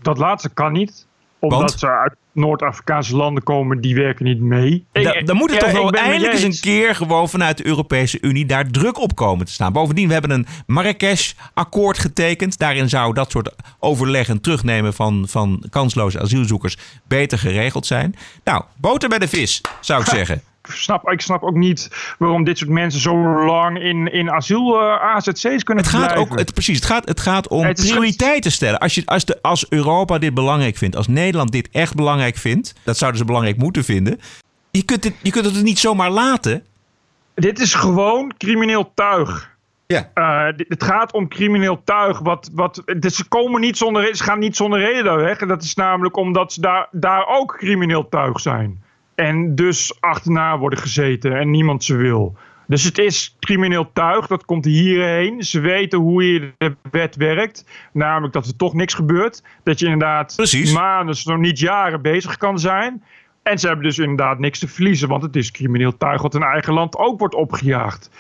Dat laatste kan niet. Omdat Want? ze uit Noord-Afrikaanse landen komen, die werken niet mee. Da- dan moet er ja, toch wel eindelijk eens een keer gewoon vanuit de Europese Unie daar druk op komen te staan. Bovendien, we hebben een Marrakesh-akkoord getekend. Daarin zou dat soort overleg en terugnemen van, van kansloze asielzoekers beter geregeld zijn. Nou, boter bij de vis, zou ik zeggen. Ik snap, ik snap ook niet waarom dit soort mensen zo lang in, in asiel eh, AZC's kunnen Het gaat verblijven. ook, het, precies, het gaat, het gaat om Het prioriteiten stellen. Als, je, als, de, als Europa dit belangrijk vindt, als Nederland dit echt belangrijk vindt, dat zouden ze belangrijk moeten vinden. Je kunt, het, je kunt het niet zomaar laten. Dit is gewoon crimineel tuig. Ja. Eh, dit- het gaat om crimineel tuig. Wat, wat, dus ze, komen niet zonder, ze gaan niet zonder reden daar weg. En dat is namelijk omdat ze daar, daar ook crimineel tuig zijn. En dus achterna worden gezeten en niemand ze wil. Dus het is crimineel tuig, dat komt hierheen. Ze weten hoe hier de wet werkt. Namelijk dat er toch niks gebeurt. Dat je inderdaad maanden, zo niet jaren bezig kan zijn. En ze hebben dus inderdaad niks te verliezen. Want het is crimineel tuig wat in eigen land ook wordt opgejaagd.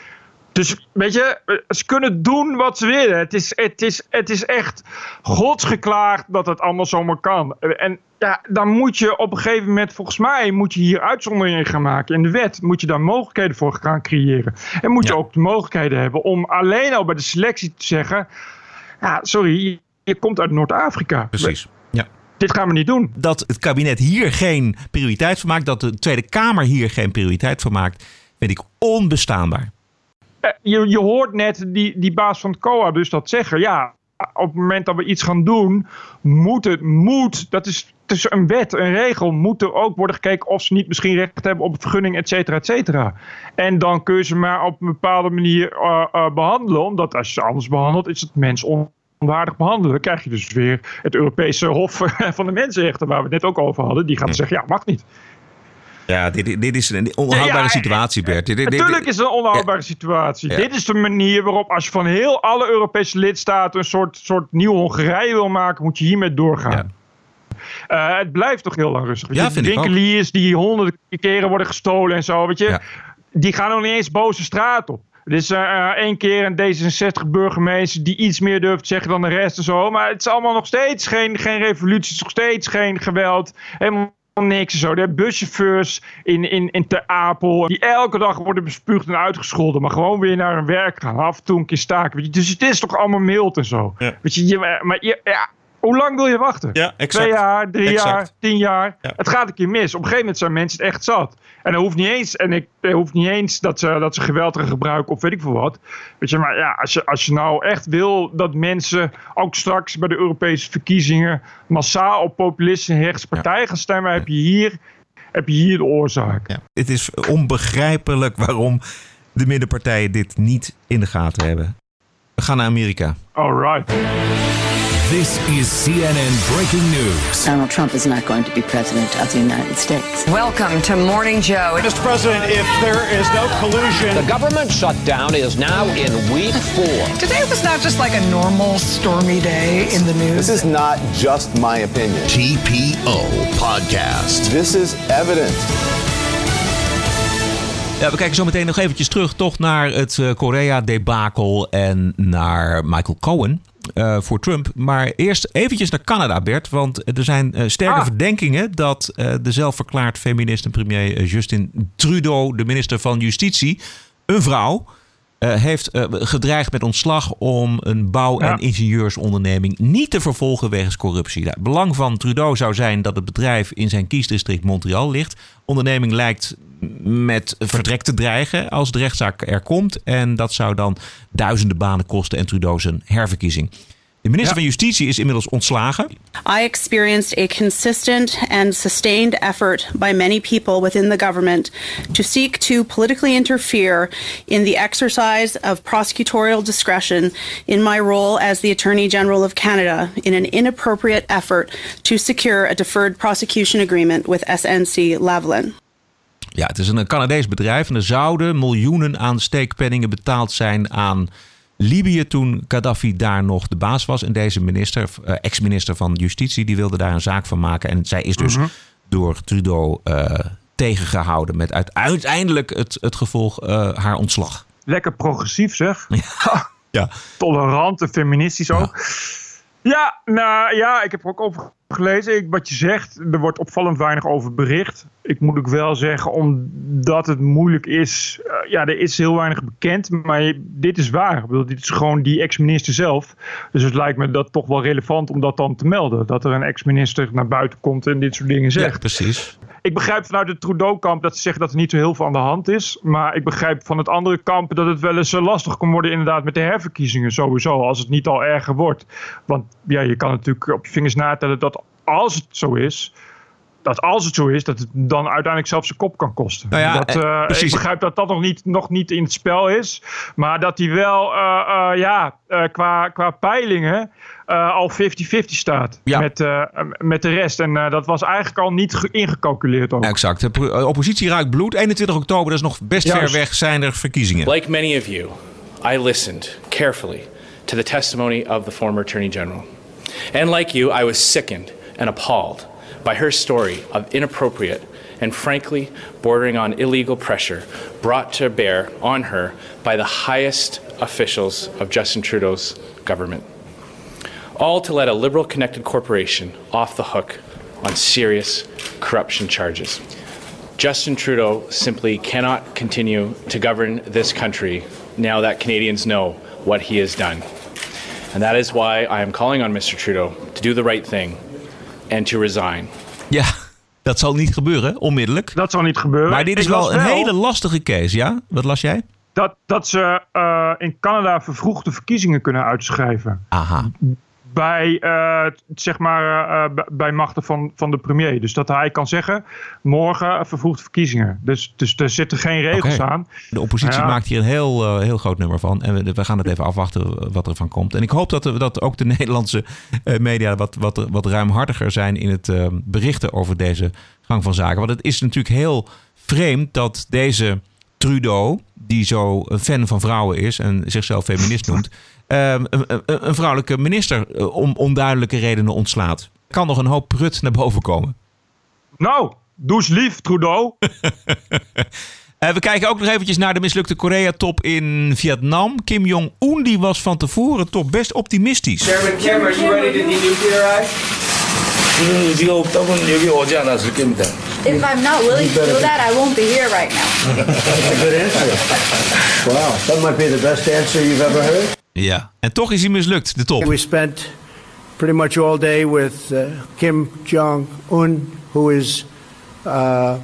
Dus weet je, eh, ze kunnen doen wat ze willen. Het is, het is, het is echt godsgeklaagd dat het allemaal zomaar kan. En ja, dan moet je op een gegeven moment, volgens mij, moet je hier uitzonderingen gaan maken. In de wet moet je daar mogelijkheden voor gaan creëren. En moet je ook de mogelijkheden hebben om alleen al bij de selectie te zeggen... Ja, sorry, je komt uit Noord-Afrika. Precies. Ja. dit gaan we niet doen. Dat het kabinet hier geen prioriteit van maakt, dat de Tweede Kamer hier geen prioriteit van maakt, vind ik onbestaanbaar. Eh, Je, je hoort net die, die baas van het COA dus dat zeggen. Ja, op het moment dat we iets gaan doen, moet het, moet, dat is, het is een wet, een regel, moet er ook worden gekeken of ze niet misschien recht hebben op een vergunning, et cetera, et cetera. En dan kun je ze maar op een bepaalde manier eh, eh, behandelen, omdat als je ze anders behandelt, is het mens onwaardig behandelen. Dan krijg je dus weer het Europese Hof van de Mensenrechten, waar we het net ook over hadden. Die gaat zeggen, ja, mag niet. Ja, dit, dit is een onhoudbare Ja, ja, situatie, Bert. Dit- dit- Natuurlijk is het een onhoudbare situatie. Dit is de manier waarop, als je van heel alle Europese lidstaten een soort, soort nieuw Hongarije wil maken, moet je hiermee doorgaan. Eh, het blijft toch heel lang rustig. Ja, vind ik ook. winkeliers die honderden keren worden gestolen en zo, weet je, die gaan nog niet eens boze straat op. Er is eh, eh, één keer een D66-burgemeester die iets meer durft te zeggen dan de rest en zo. Maar het is allemaal nog steeds geen, geen revolutie. Het is nog steeds geen geweld. Helemaal niks en zo. Zijn buschauffeurs in, in, in Ter Apel. Die elke dag worden bespuugd en uitgescholden. Maar gewoon weer naar hun werk gaan. Af en toe een keer staken. Weet je. Dus het is toch allemaal mild en zo. Weet je, je, maar ja, hoe lang wil je wachten? Ja, exact. Twee jaar, drie Exact. jaar, tien jaar. Het gaat een keer mis. Op een gegeven moment zijn mensen het echt zat. En dat hoeft niet eens, en ik, hoeft niet eens dat, ze, dat ze geweld gaan gebruiken of weet ik veel wat. Weet je, maar ja, als je, als je nou echt wil dat mensen ook straks bij de Europese verkiezingen massaal op populistische en rechtse partijen gaan stemmen, heb je hier, heb je hier de oorzaak. Het is onbegrijpelijk waarom de middenpartijen dit niet in de gaten hebben. We gaan naar Amerika. All right. This is CNN breaking news. Donald Trump is not going to be president of the United States. Welcome to Morning Joe. Mr. President, if there is no collusion. The government shutdown is now in week four. Today was not just like a normal stormy day in the news. This is not just my opinion. TPO Podcast. This is evidence. Ja, we kijken zo meteen nog eventjes terug toch naar het eh, Korea-debakel en naar Michael Cohen eh, voor Trump. Maar eerst eventjes naar Canada, Bert. Want er zijn eh, sterke Ah. verdenkingen dat eh, de zelfverklaard feminist en premier Justin Trudeau, de minister van Justitie, een vrouw, eh, heeft eh, gedreigd met ontslag om een bouw- en ingenieursonderneming niet te vervolgen wegens corruptie. Nou, het belang van Trudeau zou zijn dat het bedrijf in zijn kiesdistrict Montreal ligt. Onderneming lijkt met vertrek te dreigen als de rechtszaak er komt. En dat zou dan duizenden banen kosten en Trudeau zijn herverkiezing. De minister van Justitie is inmiddels ontslagen. I experienced a consistent and sustained effort by many people within the government to seek to politically interfere in the exercise of prosecutorial discretion in my role as the Attorney General of Canada in an inappropriate effort to secure a deferred prosecution agreement with SNC Lavalin. Ja, het is een Canadees bedrijf en er zouden miljoenen aan steekpenningen betaald zijn aan Libië toen Gaddafi daar nog de baas was. En deze minister, eh, ex-minister van Justitie, die wilde daar een zaak van maken. En zij is dus Mhm. door Trudeau eh, tegengehouden met uit- uiteindelijk het, het gevolg eh, haar ontslag. Lekker progressief zeg. Ja. Tolerant en feministisch ook. Ja, nou ja, ik heb er ook over gelezen. Ik, wat je zegt, er wordt opvallend weinig over bericht. Ik moet ook wel zeggen, omdat het moeilijk is. eh, ja, er is heel weinig bekend, maar je- dit is waar. Ik bedoel, dit is gewoon die ex-minister zelf. Dus het lijkt me dat toch wel relevant om dat dan te melden. Dat er een ex-minister naar buiten komt en dit soort dingen zegt. Ja, precies. Ik begrijp vanuit het Trudeau-kamp dat ze zeggen dat er niet zo heel veel aan de hand is. Maar ik begrijp van het andere kamp dat het wel eens eh, lastig kan worden inderdaad met de herverkiezingen sowieso. Als het niet al erger wordt. Want ja, je kan natuurlijk op je vingers natellen dat als het zo is... Dat als het zo is, dat het dan uiteindelijk zelfs zijn kop kan kosten. Nou ja, dat, precies. Ik begrijp dat dat nog niet, nog niet in het spel is. Maar dat hij wel eh, eh, ja, eh, qua, qua peilingen eh, al 50-50 staat met, eh, met de rest. En eh, dat was eigenlijk al niet ge- ingecalculeerd ook. Exact. De oppositie ruikt bloed. 21 oktober, dat is nog best Juist. ver weg, zijn er verkiezingen. Like many of you, I listened carefully to the testimony of the former Attorney General. And like you, I was sickened and appalled by her story of inappropriate and frankly bordering on illegal pressure brought to bear on her by the highest officials of Justin Trudeau's government. All to let a liberal connected corporation off the hook on serious corruption charges. Justin Trudeau simply cannot continue to govern this country now that Canadians know what he has done. And that is why I am calling on Mr. Trudeau to do the right thing and to resign. Ja, dat zal niet gebeuren, onmiddellijk. Dat zal niet gebeuren. Maar dit is wel een hele lastige case, ja? Wat las jij? Dat, dat ze eh, in Canada vervroegde verkiezingen kunnen uitschrijven. Aha. Bij, eh, zeg maar, eh, eh, bij machten van, van de premier. Dus dat hij kan zeggen, morgen vervroegde verkiezingen. Dus, dus er zitten geen regels aan. De oppositie Ja. maakt hier een heel, heel groot nummer van. En we, we gaan het even afwachten wat er van komt. En ik hoop dat, dat ook de Nederlandse media wat, wat, wat ruimhartiger zijn in het berichten over deze gang van zaken. Want het is natuurlijk heel vreemd dat deze Trudeau, die zo een fan van vrouwen is en zichzelf feminist noemt, een, een, een vrouwelijke minister eh, om onduidelijke redenen ontslaat. Kan nog een hoop prut naar boven komen. Nou, eens lief, Trudeau. Eh, we kijken ook nog eventjes naar de mislukte Korea-top in Vietnam. Kim Jong-un die was van tevoren toch best optimistisch. Chairman Kim, are you ready to denuclearize? 지금 없다면 여기 오지 않았을 겁니다. If I'm not willing to do that, I won't be here right now. That's a good answer. Wow, that might be the best answer you've ever heard. Ja, en toch is hij mislukt, de top. We spent pretty much all day with uh, Kim Jong Un, who is uh,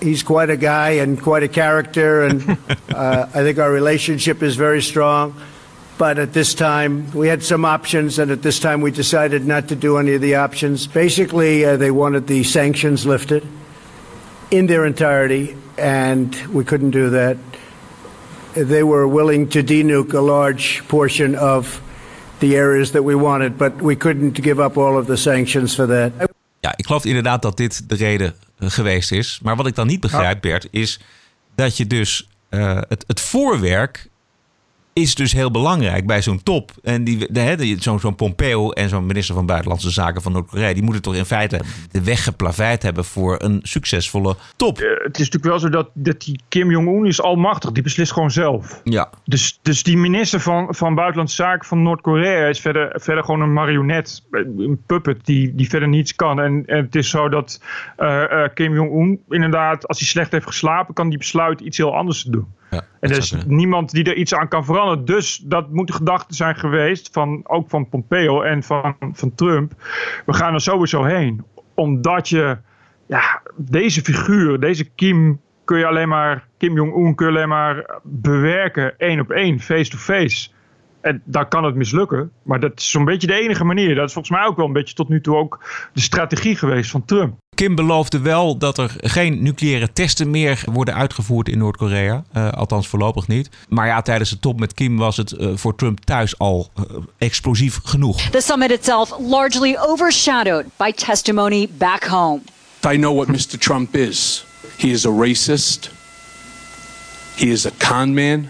he's quite a guy and quite a character, and uh, I think our relationship is very strong. But at this time, we had some options, and at this time, we decided not to do any of the options. Basically, uh, they wanted the sanctions lifted in their entirety, and we couldn't do that. They were willing to denuke a large portion of the areas that we wanted, but we couldn't give up all of the sanctions for that. Ja, ik geloof inderdaad dat dit de reden eh, geweest is. Maar wat ik dan niet begrijp, Bert, is dat je dus eh, het, het voorwerk is dus heel belangrijk bij zo'n top. En die, die- zo'n Pompeo en zo'n minister van Buitenlandse Zaken van Noord-Korea... die moeten toch in feite de weg geplaveid hebben voor een succesvolle top. Eh, het is natuurlijk wel zo dat, dat die Kim Jong-un is almachtig. Die beslist gewoon zelf. Ja. Dus, dus die minister van, van Buitenlandse Zaken van Noord-Korea is verder, verder gewoon een marionet, een puppet die, die verder niets kan. En, en het is zo dat eh, eh, Kim Jong-un inderdaad, als hij slecht heeft geslapen, kan hij besluiten iets heel anders te doen. Ja, En er is niemand die er iets aan kan veranderen. Dus dat moet de gedachte zijn geweest, van, ook van Pompeo en van, van Trump. We gaan er sowieso heen. Omdat je, ja, deze figuur, deze Kim, kun je alleen maar, Kim Jong-un kun je alleen maar bewerken, één op één, face-to-face. En dan kan het mislukken. Maar dat is zo'n beetje de enige manier. Dat is volgens mij ook wel een beetje tot nu toe ook de strategie geweest van Trump. Kim beloofde wel dat er geen nucleaire testen meer worden uitgevoerd in Noord-Korea. Eh, althans voorlopig niet. Maar ja, tijdens de top met Kim was het eh, voor Trump thuis al eh, explosief genoeg. The summit itself largely overshadowed by testimony back home. I know what Mr. Trump is. He is a racist. He is a con man.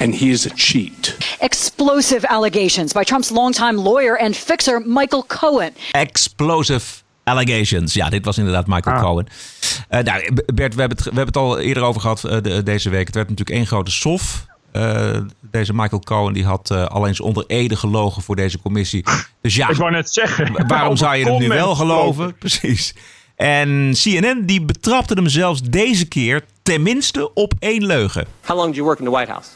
And he is a cheat. Explosive allegations by Trump's longtime lawyer and fixer Michael Cohen. Explosive allegations. Ja, dit was inderdaad Michael Cohen. Eh, nou, Bert, we hebben, het, we hebben het al eerder over gehad eh, de- deze week. Het werd natuurlijk één grote sof. Eh, deze Michael Cohen die had eh, al eens onder ede gelogen voor deze commissie. Dus ja, Ik wou net zeggen. waarom zou je hem nu wel geloven? Precies. En CNN die betrapte hem zelfs deze keer tenminste op één leugen. How long did you work in the White House?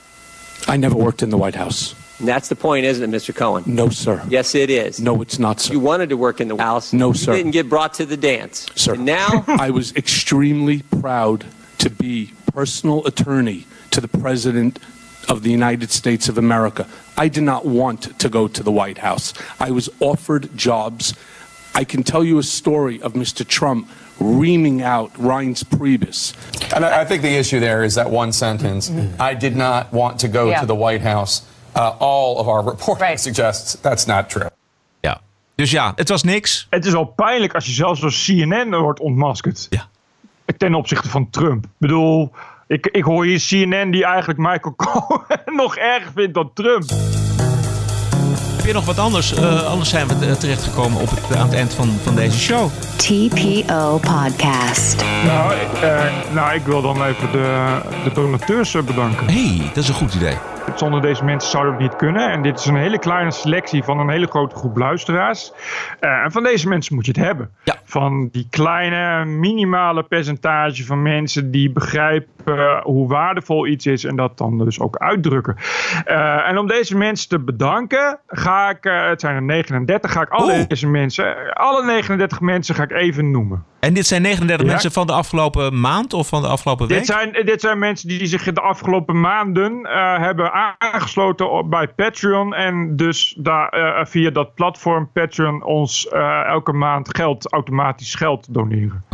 I never worked in the White House. That's the point, isn't it, Mr. Cohen? No, sir. Yes, it is. No, it's not, sir. You wanted to work in the White House. No, sir. You didn't get brought to the dance. Sir. And now, I was extremely proud to be personal attorney to the President of the United States of America. I did not want to go to the White House. I was offered jobs. I can tell you a story of Mr. Trump reaming out Reince Priebus. And I I think the issue there is that one sentence. I did not want to go Yeah. to the White House. Uh, all of our reporting suggests that's not true. Ja. Dus ja, het was niks. Het is al pijnlijk als je zelfs door CNN wordt ontmaskerd. Ja. Ten opzichte van Trump. Ik bedoel, ik, ik hoor hier CNN die eigenlijk Michael Cohen nog erger vindt dan Trump. Je nog wat anders? Eh, anders zijn we eh, terechtgekomen op het, aan het eind van, van deze show. TPO Podcast. Nou, eh, nou, ik wil dan even de, de donateurs bedanken. hey, dat is een goed idee. Zonder deze mensen zouden we het niet kunnen. En dit is een hele kleine selectie van een hele grote groep luisteraars. Eh, en van deze mensen moet je het hebben. Van die kleine, minimale percentage van mensen die begrijpen hoe waardevol iets is en dat dan dus ook uitdrukken. Eh, en om deze mensen te bedanken, ga ik, eh, het zijn er 39, ga ik alle deze mensen, alle 39 mensen ga ik even noemen. En dit zijn 39 Ja. mensen van de afgelopen maand of van de afgelopen week? Dit zijn, dit zijn mensen die zich de afgelopen maanden eh, hebben aangesloten op, bij Patreon. En dus daar, eh, via dat platform Patreon ons eh, elke maand geld, automatisch geld doneren.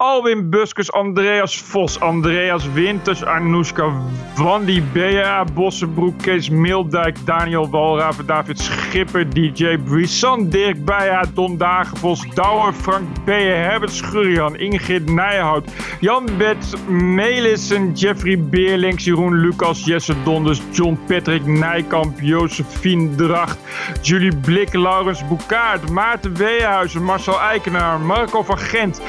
Alwin Buskers, Andreas Vos, Andreas Winters, Arnoeska, Wandy Bea, Bossenbroek, Kees Mildijk, Daniel Walraven, David Schipper, DJ Brissan, Dirk Beija, Don Dagenbos, Douwer, Frank Beje, Herbert Schurrian, Ingrid Nijhout, Jan Bet, Melissen, Jeffrey Beerlinks, Jeroen Lucas, Jesse Donders, John Patrick Nijkamp, Josephine Dracht, Julie Blik, Laurens Boekaert, Maarten Weehuizen, Marcel Eikenaar, Marco van Gent,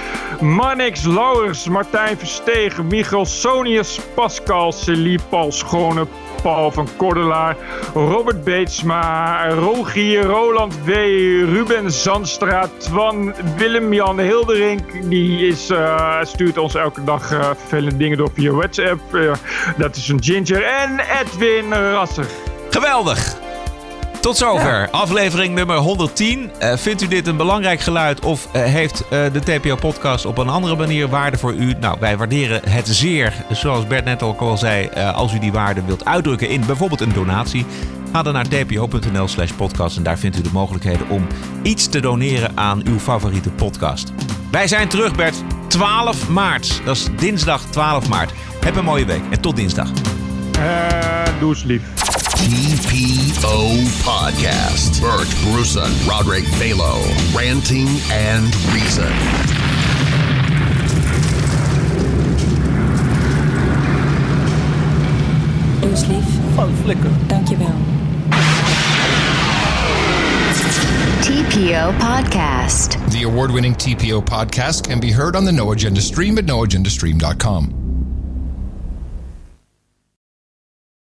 Mannix Laurens, Martijn Verstegen, Michael Sonius, Pascal, Celie Paul Schone, Paul van Kordelaar, Robert Beetsma, Rogier, Roland W, Ruben Zandstra, Twan, Willem-Jan Hilderink. Die is, eh, stuurt ons elke dag eh, vervelende dingen door via WhatsApp. Eh, dat is een ginger. En Edwin Rasser. Geweldig! Tot zover aflevering nummer 110. Eh, vindt u dit een belangrijk geluid of eh, heeft eh, de TPO-podcast op een andere manier waarde voor u? Nou, wij waarderen het zeer. Zoals Bert net ook al zei, eh, als u die waarde wilt uitdrukken in bijvoorbeeld een donatie, ga dan naar tpo.nl slash podcast en daar vindt u de mogelijkheden om iets te doneren aan uw favoriete podcast. Wij zijn terug, Bert. 12 maart. Dat is dinsdag 12 maart. Heb een mooie week en tot dinsdag. Eh, doe eens lief. TPO Podcast. Bert Bruson, Roderick Balo, Ranting and Reason. Doe eens lief. Van flikker. Dankjewel. TPO Podcast. The award winning TPO podcast can be heard on the No Agenda stream at noagendastream.com.